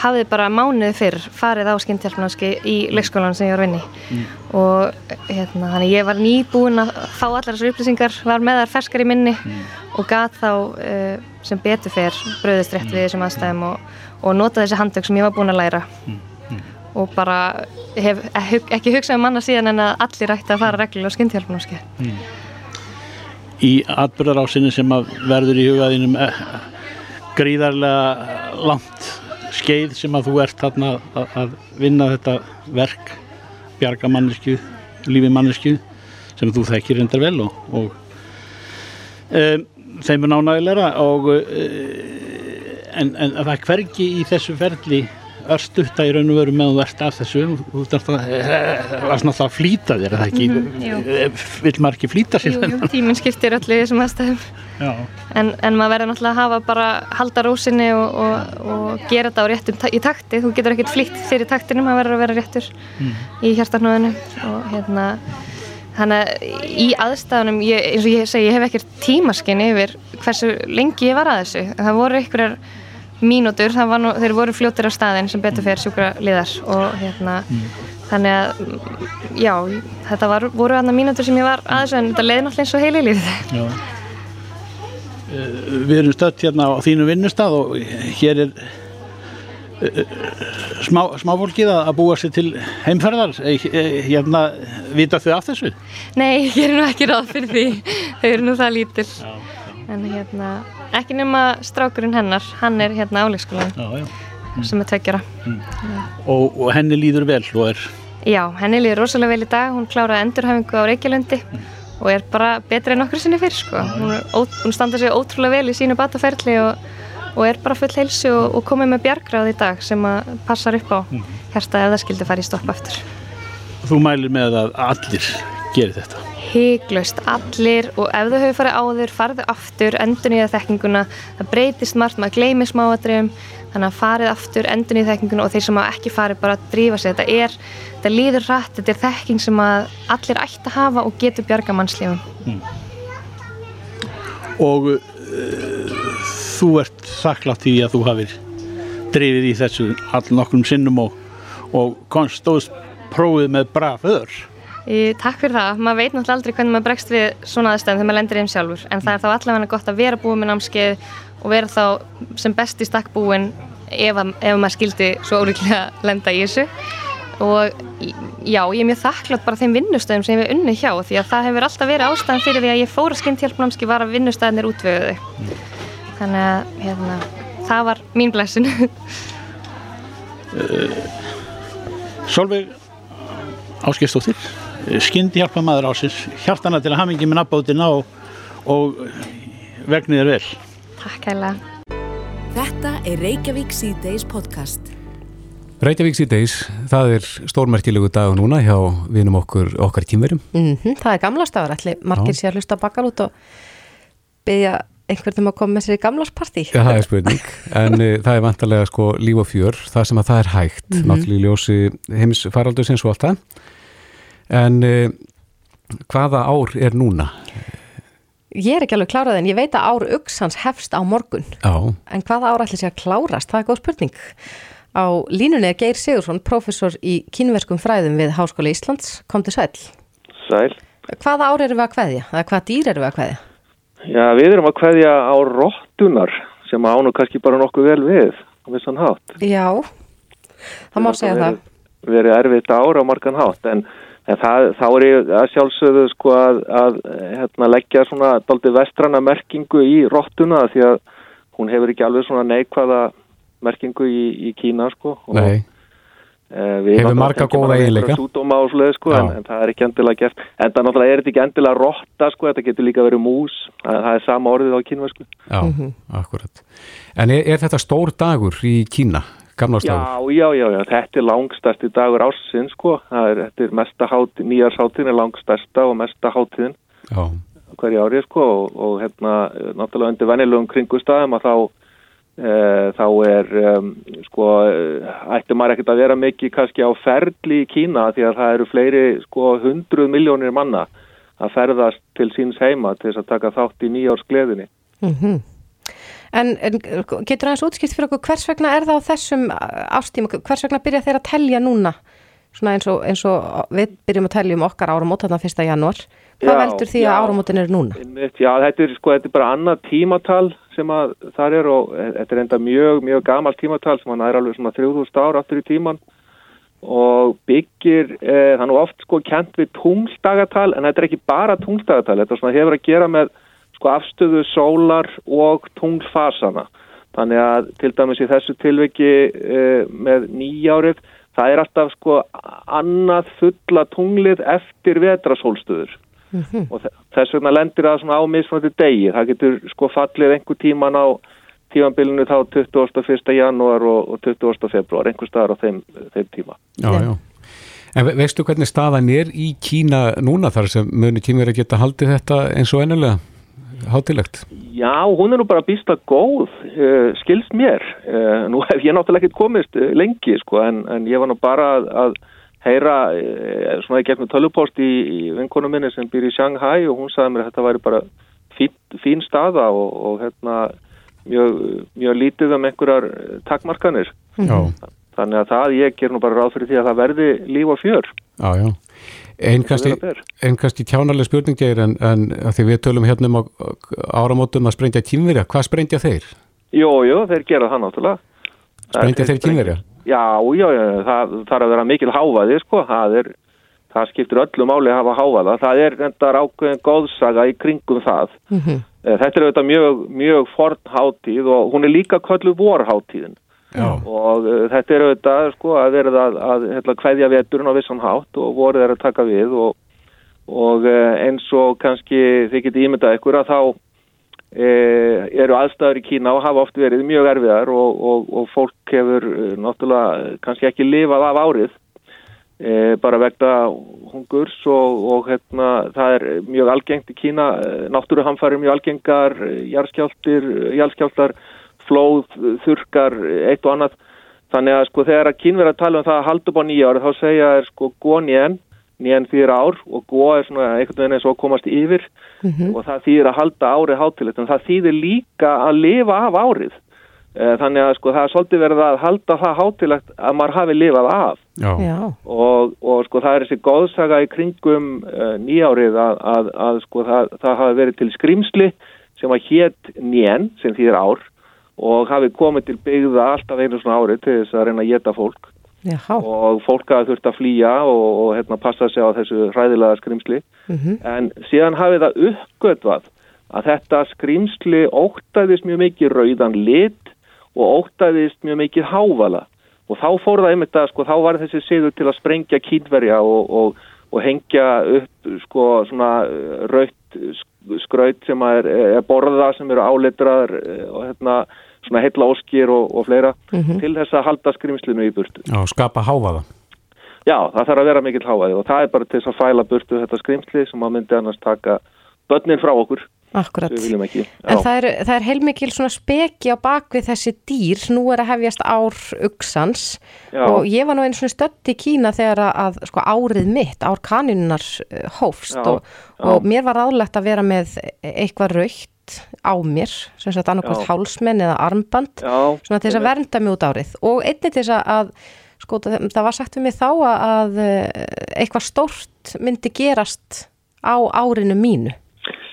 hafði bara mánuði fyrr farið á skyndhjálpnarski í leikskólan sem ég var vinni mm. og hérna, þannig ég var nýbúin að fá allar þessu upplýsingar, var með þar ferskar í minni mm. og gat þá uh, sem betur fyrr bröðist rétt mm. við þessum aðstæðum og, og nota þessi handtök sem ég var búin að læra mm. mm. og bara hef ekki hugsað um manna síðan en að allir ætti að fara reglulega á skyndhjálpnarski mm. Í atbyrðarásinni sem verður í hugaðinum eh, gríðarlega langt skeið sem að þú ert þarna að, að vinna þetta verk bjarga mannesku, lífi mannesku sem þú þekkir reyndar vel og, og um, þeim er nánægilega og um, en, en það er hvergi í þessu ferli örstutta í raun og veru meðan þú ert af þessu þú ert alltaf að flýta þér eða ekki, mm -hmm, vil maður ekki flýta sér jú, jú, tíminn skiptir öllu í þessum aðstæðum. En, en maður verður náttúrulega að hafa bara halda rósinni og, og, og gera þetta á réttum í takti, þú getur ekkert flýtt fyrir taktinu, maður verður að vera réttur mm. í hjartarnöðinu og hérna þannig að í aðstæðunum ég, eins og ég segi, ég hef ekkert tímaskinn yfir hversu lengi ég var að þessu. Það voru einhverjar mínútur, nú, þeir voru fljóttir á staðin sem betur fyrir sjúkra liðar og hérna mm. þannig að já, þetta var, voru aðna mínútur sem ég var aðeins en þetta leiði náttúrulega eins og heili lífið Já eh, Við erum stött hérna á þínu vinnustad og hér er eh, smá, smáfólkið að búa sér til heimferðar eh, hérna, vita þau af þessu? Nei, ég er nú ekki ráð fyrir því þau eru nú það lítil já, já. En hérna ekki nema strákurinn hennar hann er hérna áleikskólan mm. sem er tveggjara mm. og, og henni líður vel og er já, henni líður rosalega vel í dag hún kláraði endurhafingu á Reykjalundi mm. og er bara betra en okkur sinni fyrr sko. hún, hún standa sig ótrúlega vel í sínu bataferli og, og er bara full heilsu og, og komið með bjargráð í dag sem að passar upp á mm. hérsta ef það skildi fara í stopp aftur Þú mælir með að allir gerir þetta hygglust allir og ef þau hefur farið áður, farið aftur, endur nýja þekkinguna, það breytist margt, maður gleymir smáadröfum, þannig að farið aftur, endur nýja þekkinguna og þeir sem ekki farið bara að drífa sig, þetta er, þetta líður rætt, þetta er þekking sem allir ætti að hafa og getur bjarga mannslífum. Mm. Og uh, þú ert þakklátt í að þú hafið drifið í þessu all nokkrum sinnum og, og konstóðs prófið með braföður. Í, takk fyrir það, maður veit náttúrulega aldrei hvernig maður bregst við svona aðstæðum þegar maður lendir þeim sjálfur. En það er þá allavega gott að vera búin með námskeið og vera þá sem best í stakk búin ef, ef maður skildi svo óríklega lenda í þessu. Og já, ég er mjög þakklátt bara þeim vinnustöðum sem ég hef unni hjá því að það hefur alltaf verið ástæðan fyrir því að ég fór að skemmt hjálpnámski var að vinnustöðinir útvöguði þannig að hérna, það var mín blessin Solveig Áskistóttir skyndi hjálpa maður ásins hjartana til að hafa mikið með nabbótina og, og vegniðir vel. Takk hella Þetta er Reykjavík C-Days podcast. Reykjavík C-Days, það er stórmerkilegu dag núna hjá vinum okkur okkar tímverum mm -hmm, Það er gamla stafar, allir margir sé að hlusta bakkal út og byggja einhvern veginn að koma með sér í gamlarsparti Já, það er spurning, en uh, það er vantarlega sko líf og fjör, það sem að það er hægt. Mm -hmm. náttúrulega í ljósi heims faraldur sinns og allt það En uh, hvaða ár er núna? Ég er ekki alveg klárað en ég veit að ár auksans hefst á morgun. Já. En hvaða ár ætlir sér að klárast? Það er góð spurning. Á línunni er Geir Sigursson, professor í kynverskum fræðum við Háskóla Íslands. Kom til sæl. Sæl. Hvaða ár eru við að hvaðja? Eða hvaða dýr eru við að hvaðja? Já, við erum að hvaðja á róttunar sem ánu kannski bara nokkuð vel við á vissan hátt. Já, það má segja það. Við erum erfiðt ára á margan hátt en En það, þá er ég að sjálfsögðu sko að, að hérna, leggja svona daldi vestrana merkingu í róttuna því að hún hefur ekki alveg svona neikvæða merkingu í, í Kína sko. Nei, og, e, hefur marga góða eiginleika. Sko, en, en það er ekki endilega gert. En það náttúrulega er þetta ekki endilega rótta sko, þetta getur líka verið mús, það, það er sama orðið á kínversku. Já, mm -hmm. akkurat. En er, er þetta stór dagur í Kína? Já, já, já, já, þetta er langstæsti dagur ársins sko, er, þetta er mesta hátíð, nýjarshátíðin er langstæsta og mesta hátíðin já. hverju árið sko og, og hérna náttúrulega undir vennilegum kringustæðum að þá e, þá er um, sko ætti maður ekkert að vera mikið kannski á ferli í Kína því að það eru fleiri sko hundruð miljónir manna að ferðast til síns heima til þess að taka þátt í nýjársgleðinni. Mhm. Mm En, en getur aðeins útskipt fyrir okkur hvers vegna er það á þessum ástíma, hvers vegna byrja þeir að telja núna svona eins og, eins og við byrjum að telja um okkar áramót þarna fyrsta janúar hvað Já, veldur því já. að áramótin eru núna? Já, þetta er, sko, þetta er bara annað tímatal sem að þar er og e, þetta er enda mjög, mjög gamalt tímatal sem hann er alveg svona 3000 ára aftur í tíman og byggir, e, það er nú oft sko kent við tungstagatal en þetta er ekki bara tungstagatal, þetta er svona hefur að gera með sko afstöðu sólar og tunglfasana. Þannig að til dæmis í þessu tilviki e, með nýjárið, það er alltaf sko annað fulla tunglið eftir vetrasólstöður og þe- þess vegna lendir það svona á mismunandi degi. Það getur sko fallið einhver tíman á tímanbylunu þá 21. janúar og, og 20. februar, einhver staðar á þeim, þeim tíma. Já, já. En ve- veistu hvernig staðan er í Kína núna þar sem muni kýmur að geta haldið þetta eins og ennilega hátilegt? Já, hún er nú bara býsta góð, uh, skilst mér. Uh, nú hef ég náttúrulega ekkert komist uh, lengi, sko, en, en ég var nú bara að, að heyra uh, svona í gegnum tölvupost í, í vinkonu minni sem býr í Shanghai og hún sagði mér að þetta væri bara fín, fín staða og, og hérna mjög, mjög lítið um einhverjar eh, takmarkanir. Já. Þannig að það, ég ger nú bara ráð fyrir því að það verði líf og fjör. Já, já. Einn kannski, vera ber. ein kannski tjánaleg spurning er en, en því við tölum hérna um áramótum að sprengja kýmverja, hvað sprengja þeir? Jú, jú, þeir gera það náttúrulega. Sprengja þeir kýmverja? Já, já, já, það þarf að vera mikil hávaði, sko, það er, það skiptir öllu máli að hafa hávaða, það er endar ákveðin góðsaga í kringum það. Eh, Þetta er auðvitað mjög, mjög forn hátíð og hún er líka köllu vorháttíðin Já. og uh, þetta er auðvitað, sko, að verða að, að hérna, kveðja veturinn á vissan hátt og vorið er að taka við og, og uh, eins og kannski þið getið ímyndað ykkur að þá e, eru aðstæður í Kína og hafa oft verið mjög erfiðar og, og, og fólk hefur náttúrulega kannski ekki lifað af árið bara vegna hungurs og, hérna, það er mjög algengt í Kína, náttúruhamfæri mjög algengar, jarðskjálftir, eh, jarðskjálftar, flóð, þurkar, eitt og annað. Þannig að sko þegar að að tala um það að halda upp á nýja ári þá segja er sko gónien, nýjan þýðir ár og gó er svona einhvern veginn eins og komast yfir og það þýðir að halda árið hátilegt en það þýðir líka að lifa af árið. Eh, Þannig að sko það er svolítið verið að halda það hátilegt að maður hafi lifað af Já. Og, og sko það er þessi góðsaga í kringum uh, nýjárið að, að, að sko það, það hafi verið til skrimsli sem að hétt njén sem þýðir ár og hafi komið til byggða alltaf einu svona árið til þess að reyna að geta fólk Jáhá. og fólk hafi þurft að flýja og, og hérna, passa sig á þessu hræðilega skrimsli Mhm. en síðan hafi það uppgötvað að þetta skrimsli óttaðist mjög mikið rauðan lit og óttaðist mjög mikið hávala og þá fór það einmitt að sko þá var þessi siður til að sprengja kýtverja og, og, og hengja upp sko svona rautt skraut sem er, er borða sem eru áleitraðar eh, og hérna svona heilla óskir og, og fleira til þess að halda skrimslinu í burtu. Já, skapa hávaða. Já, það þarf að vera mikill hávaði og það er bara til þess að fæla burtu þetta skrimsli sem að myndi annars taka börnin frá okkur Akkurat. sem við viljum ekki. En það er, það er heilmikil svona speki á bakvið þessi dýr, nú er að hefjast ár uksans Já. og ég var nú einu svona stödd í Kína þegar að, að sko árið mitt, ár kaninnar hófst Já, og, já. og mér var ráðlegt að vera með eitthvað raukt á mér, sem sagt annarkvæmt hálsmenn eða armband, Já, svona til þess að vernda mig út árið. Og einnig til þess að, sko það, var sagt við mig þá að, eh, eitthvað stórt myndi gerast á árinu mínu.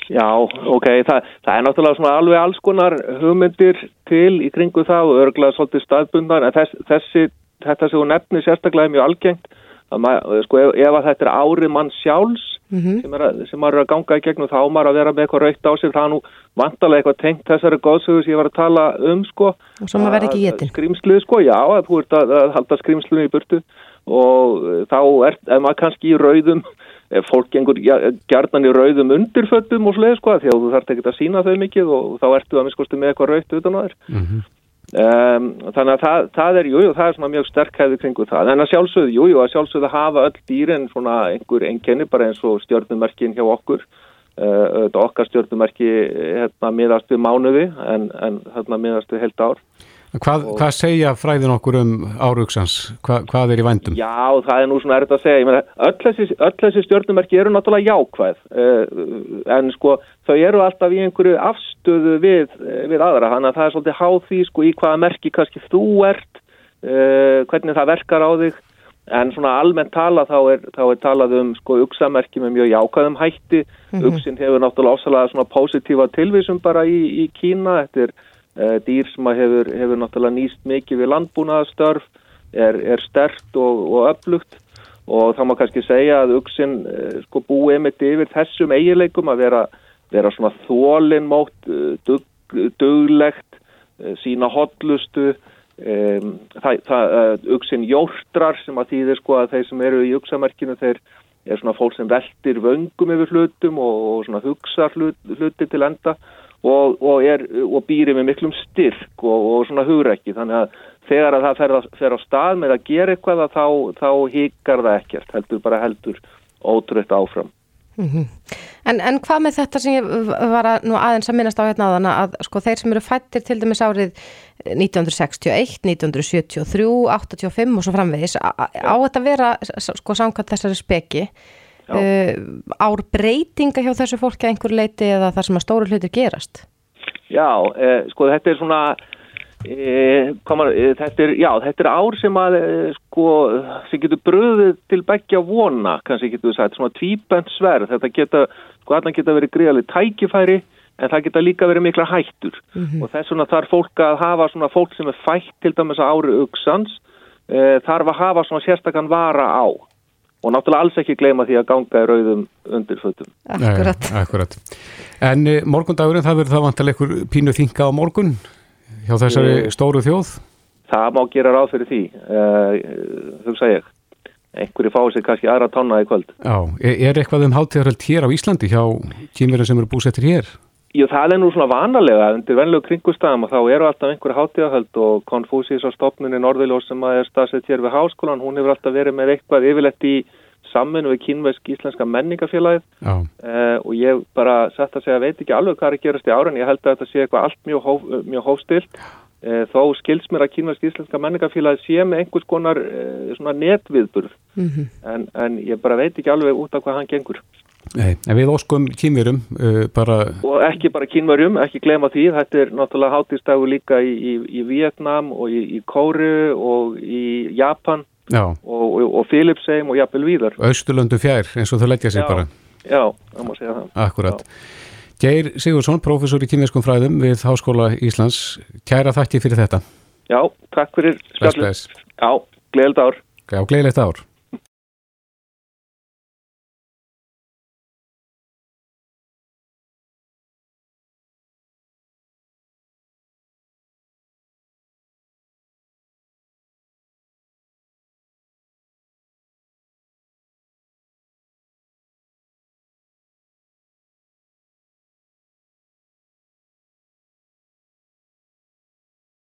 Já, ok, Þa, það er náttúrulega svona alveg alls konar hugmyndir til í kringu það og örgulega svolítið staðbundan en þess, þessi, þetta sem hún nefnir sérstaklega er mjög algengt. Að sko, ef, ef að þetta er árið mann sjálfs sem, er að, sem maður er að ganga í gegnum þá maður að vera með eitthvað raukt á sig það er nú vantarlega eitthvað tengt þessari góðsögu sem ég var að tala um sko. Og svo maður verði ekki étinn. Skrýmslið sko, já, að þú ert að, að halda skrýmslinu í burtu. Og eh, þá er, ef maður kannski í rauðum ef fólk gengur gjarnan í rauðum undirföttum og svoleið sko, því að þú þarf ekki að sína þau mikið og þá ertu að miskosti með eitthvað rauðt utan á þér Um, þannig að það, það er, jújú, jú, það er svona mjög sterk hefði kringu það, en að sjálfsögðu, jújú, jú, að sjálfsögðu hafa öll dýrin svona einhver einkenni bara eins og stjórnumerkin hjá okkur, uh, okkar stjórnumerki hérna miðast við mánuði en, en hérna miðast við heilt ár Hvað, Og- hvað segja fræðin okkur um árugsans? Hva, hvað er í vændum? Já, það er nú svona erfitt að segja. Ég meina, öll þessi, öll þessi stjórnumerki eru náttúrulega jákvæð, uh, en sko þau eru alltaf í einhverju afstöðu við, eh, við aðra, þannig að það er svolítið háð því sko í hvaða merki kannski þú ert, uh, hvernig það verkar á þig, en svona almennt tala þá er, þá er talað um sko uksamerki með mjög jákvæðum hætti, Mhm. uksin hefur náttúrulega ofsalega svona positífa tilvísum bara í, í Kína, þetta er dýr sem hefur, hefur náttúrulega nýst mikið við landbúnaðastörf, er, er stert og, og öflugt. Og þá má kannski segja að uksin uh, sko búið einmitt yfir þessum eiginleikum að vera, vera svona þólinmótt, uh, dug, duglegt, sína hotlustu, um, það, það, uh, uksin jórtrar sem að þýðir sko að þeir sem eru í uksamerkinu þeir er svona fólk sem veltir vöngum yfir hlutum og, og svona hugsa hlut, hluti til enda og, og, er, og býri með miklum styrk og, og svona hugrekki. Þannig að þegar að það fer, að, fer á stað með að gera eitthvað að þá, þá híkar það ekkert heldur bara heldur ótrútt áfram. Mhm. En, en hvað með þetta sem ég var að, nú aðeins að minnast á hérna áðan að sko þeir sem eru fættir til dæmis árið 1961, 1973, 85 og svo framvegis á, þetta vera sko samkvæmt þessari speki ár breytinga hjá þessu fólki að einhverju leiti eða þar sem að stóru hlutir gerast? Já, eh, sko þetta er svona eh, komar, eh, þetta, er, já, þetta er ár sem að eh, sko sem getur bröðið til beggja vona kannski getur við sagt, svona tvíbent sverð þetta geta, sko allan geta verið greiðalið tækifæri en það geta líka verið mikla hættur Mhm. og þess vegna þarf fólk að hafa svona fólk sem er fætt til dæmis að ári auksans eh, þarf að hafa svona sérstakann vara á og náttúrulega alls ekki gleyma því að ganga í rauðum undirfötum. Akkurat. Nei, akkurat. En e, morgundagurinn, það verður það vantilega einhver pínu þinga á morgun hjá þessari Eh, stóru þjóð? Það má gera ráð fyrir því, uh, hugsa ég. Einhverju fái sig kannski aðra í kvöld. Já, er, er eitthvað um hátíðarhald hér á Íslandi hjá kýmverðin sem eru búsettir hér? Jú, það er nú svona vanalega, undir venlegu kringustæðum og þá eru alltaf einhverju hátíðahöld og Konfúsís á stopninni Norðiljós sem að er staðsett hér við háskólan, hún hefur alltaf verið með eitthvað yfirlegt í samminu við kínvesk íslenska menningafélagið. Uh, og ég bara sett að segja veit ekki alveg hvað er gerast í ára en ég held að þetta sé eitthvað allt mjög, hóf, mjög hófstilt uh, þó skils mér að kínvesk íslenska menningafélagið sé með einhvers konar svona netviðburð Mhm. en, en ég bara veit ekki alveg út af hvað hann gengur Nei, en við óskum kýmverum uh, bara, og ekki bara kínverjum, ekki glema því þetta er náttúrulega hátíðstægu líka í, í, í Vietnam og í, í Kóru og í Japan já, og, og, og Philipsheim og jafnvel víðar austurlöndu fjær eins og þau leggja sig Já. bara. Já, það má segja það Akkurat. Geir Sigursson, professor í kýmverskum fræðum við Háskóla Íslands. Kæra þakki fyrir þetta. Já, takk fyrir Bless, bless. Já, gleðild ár Já, gleðilegt ár.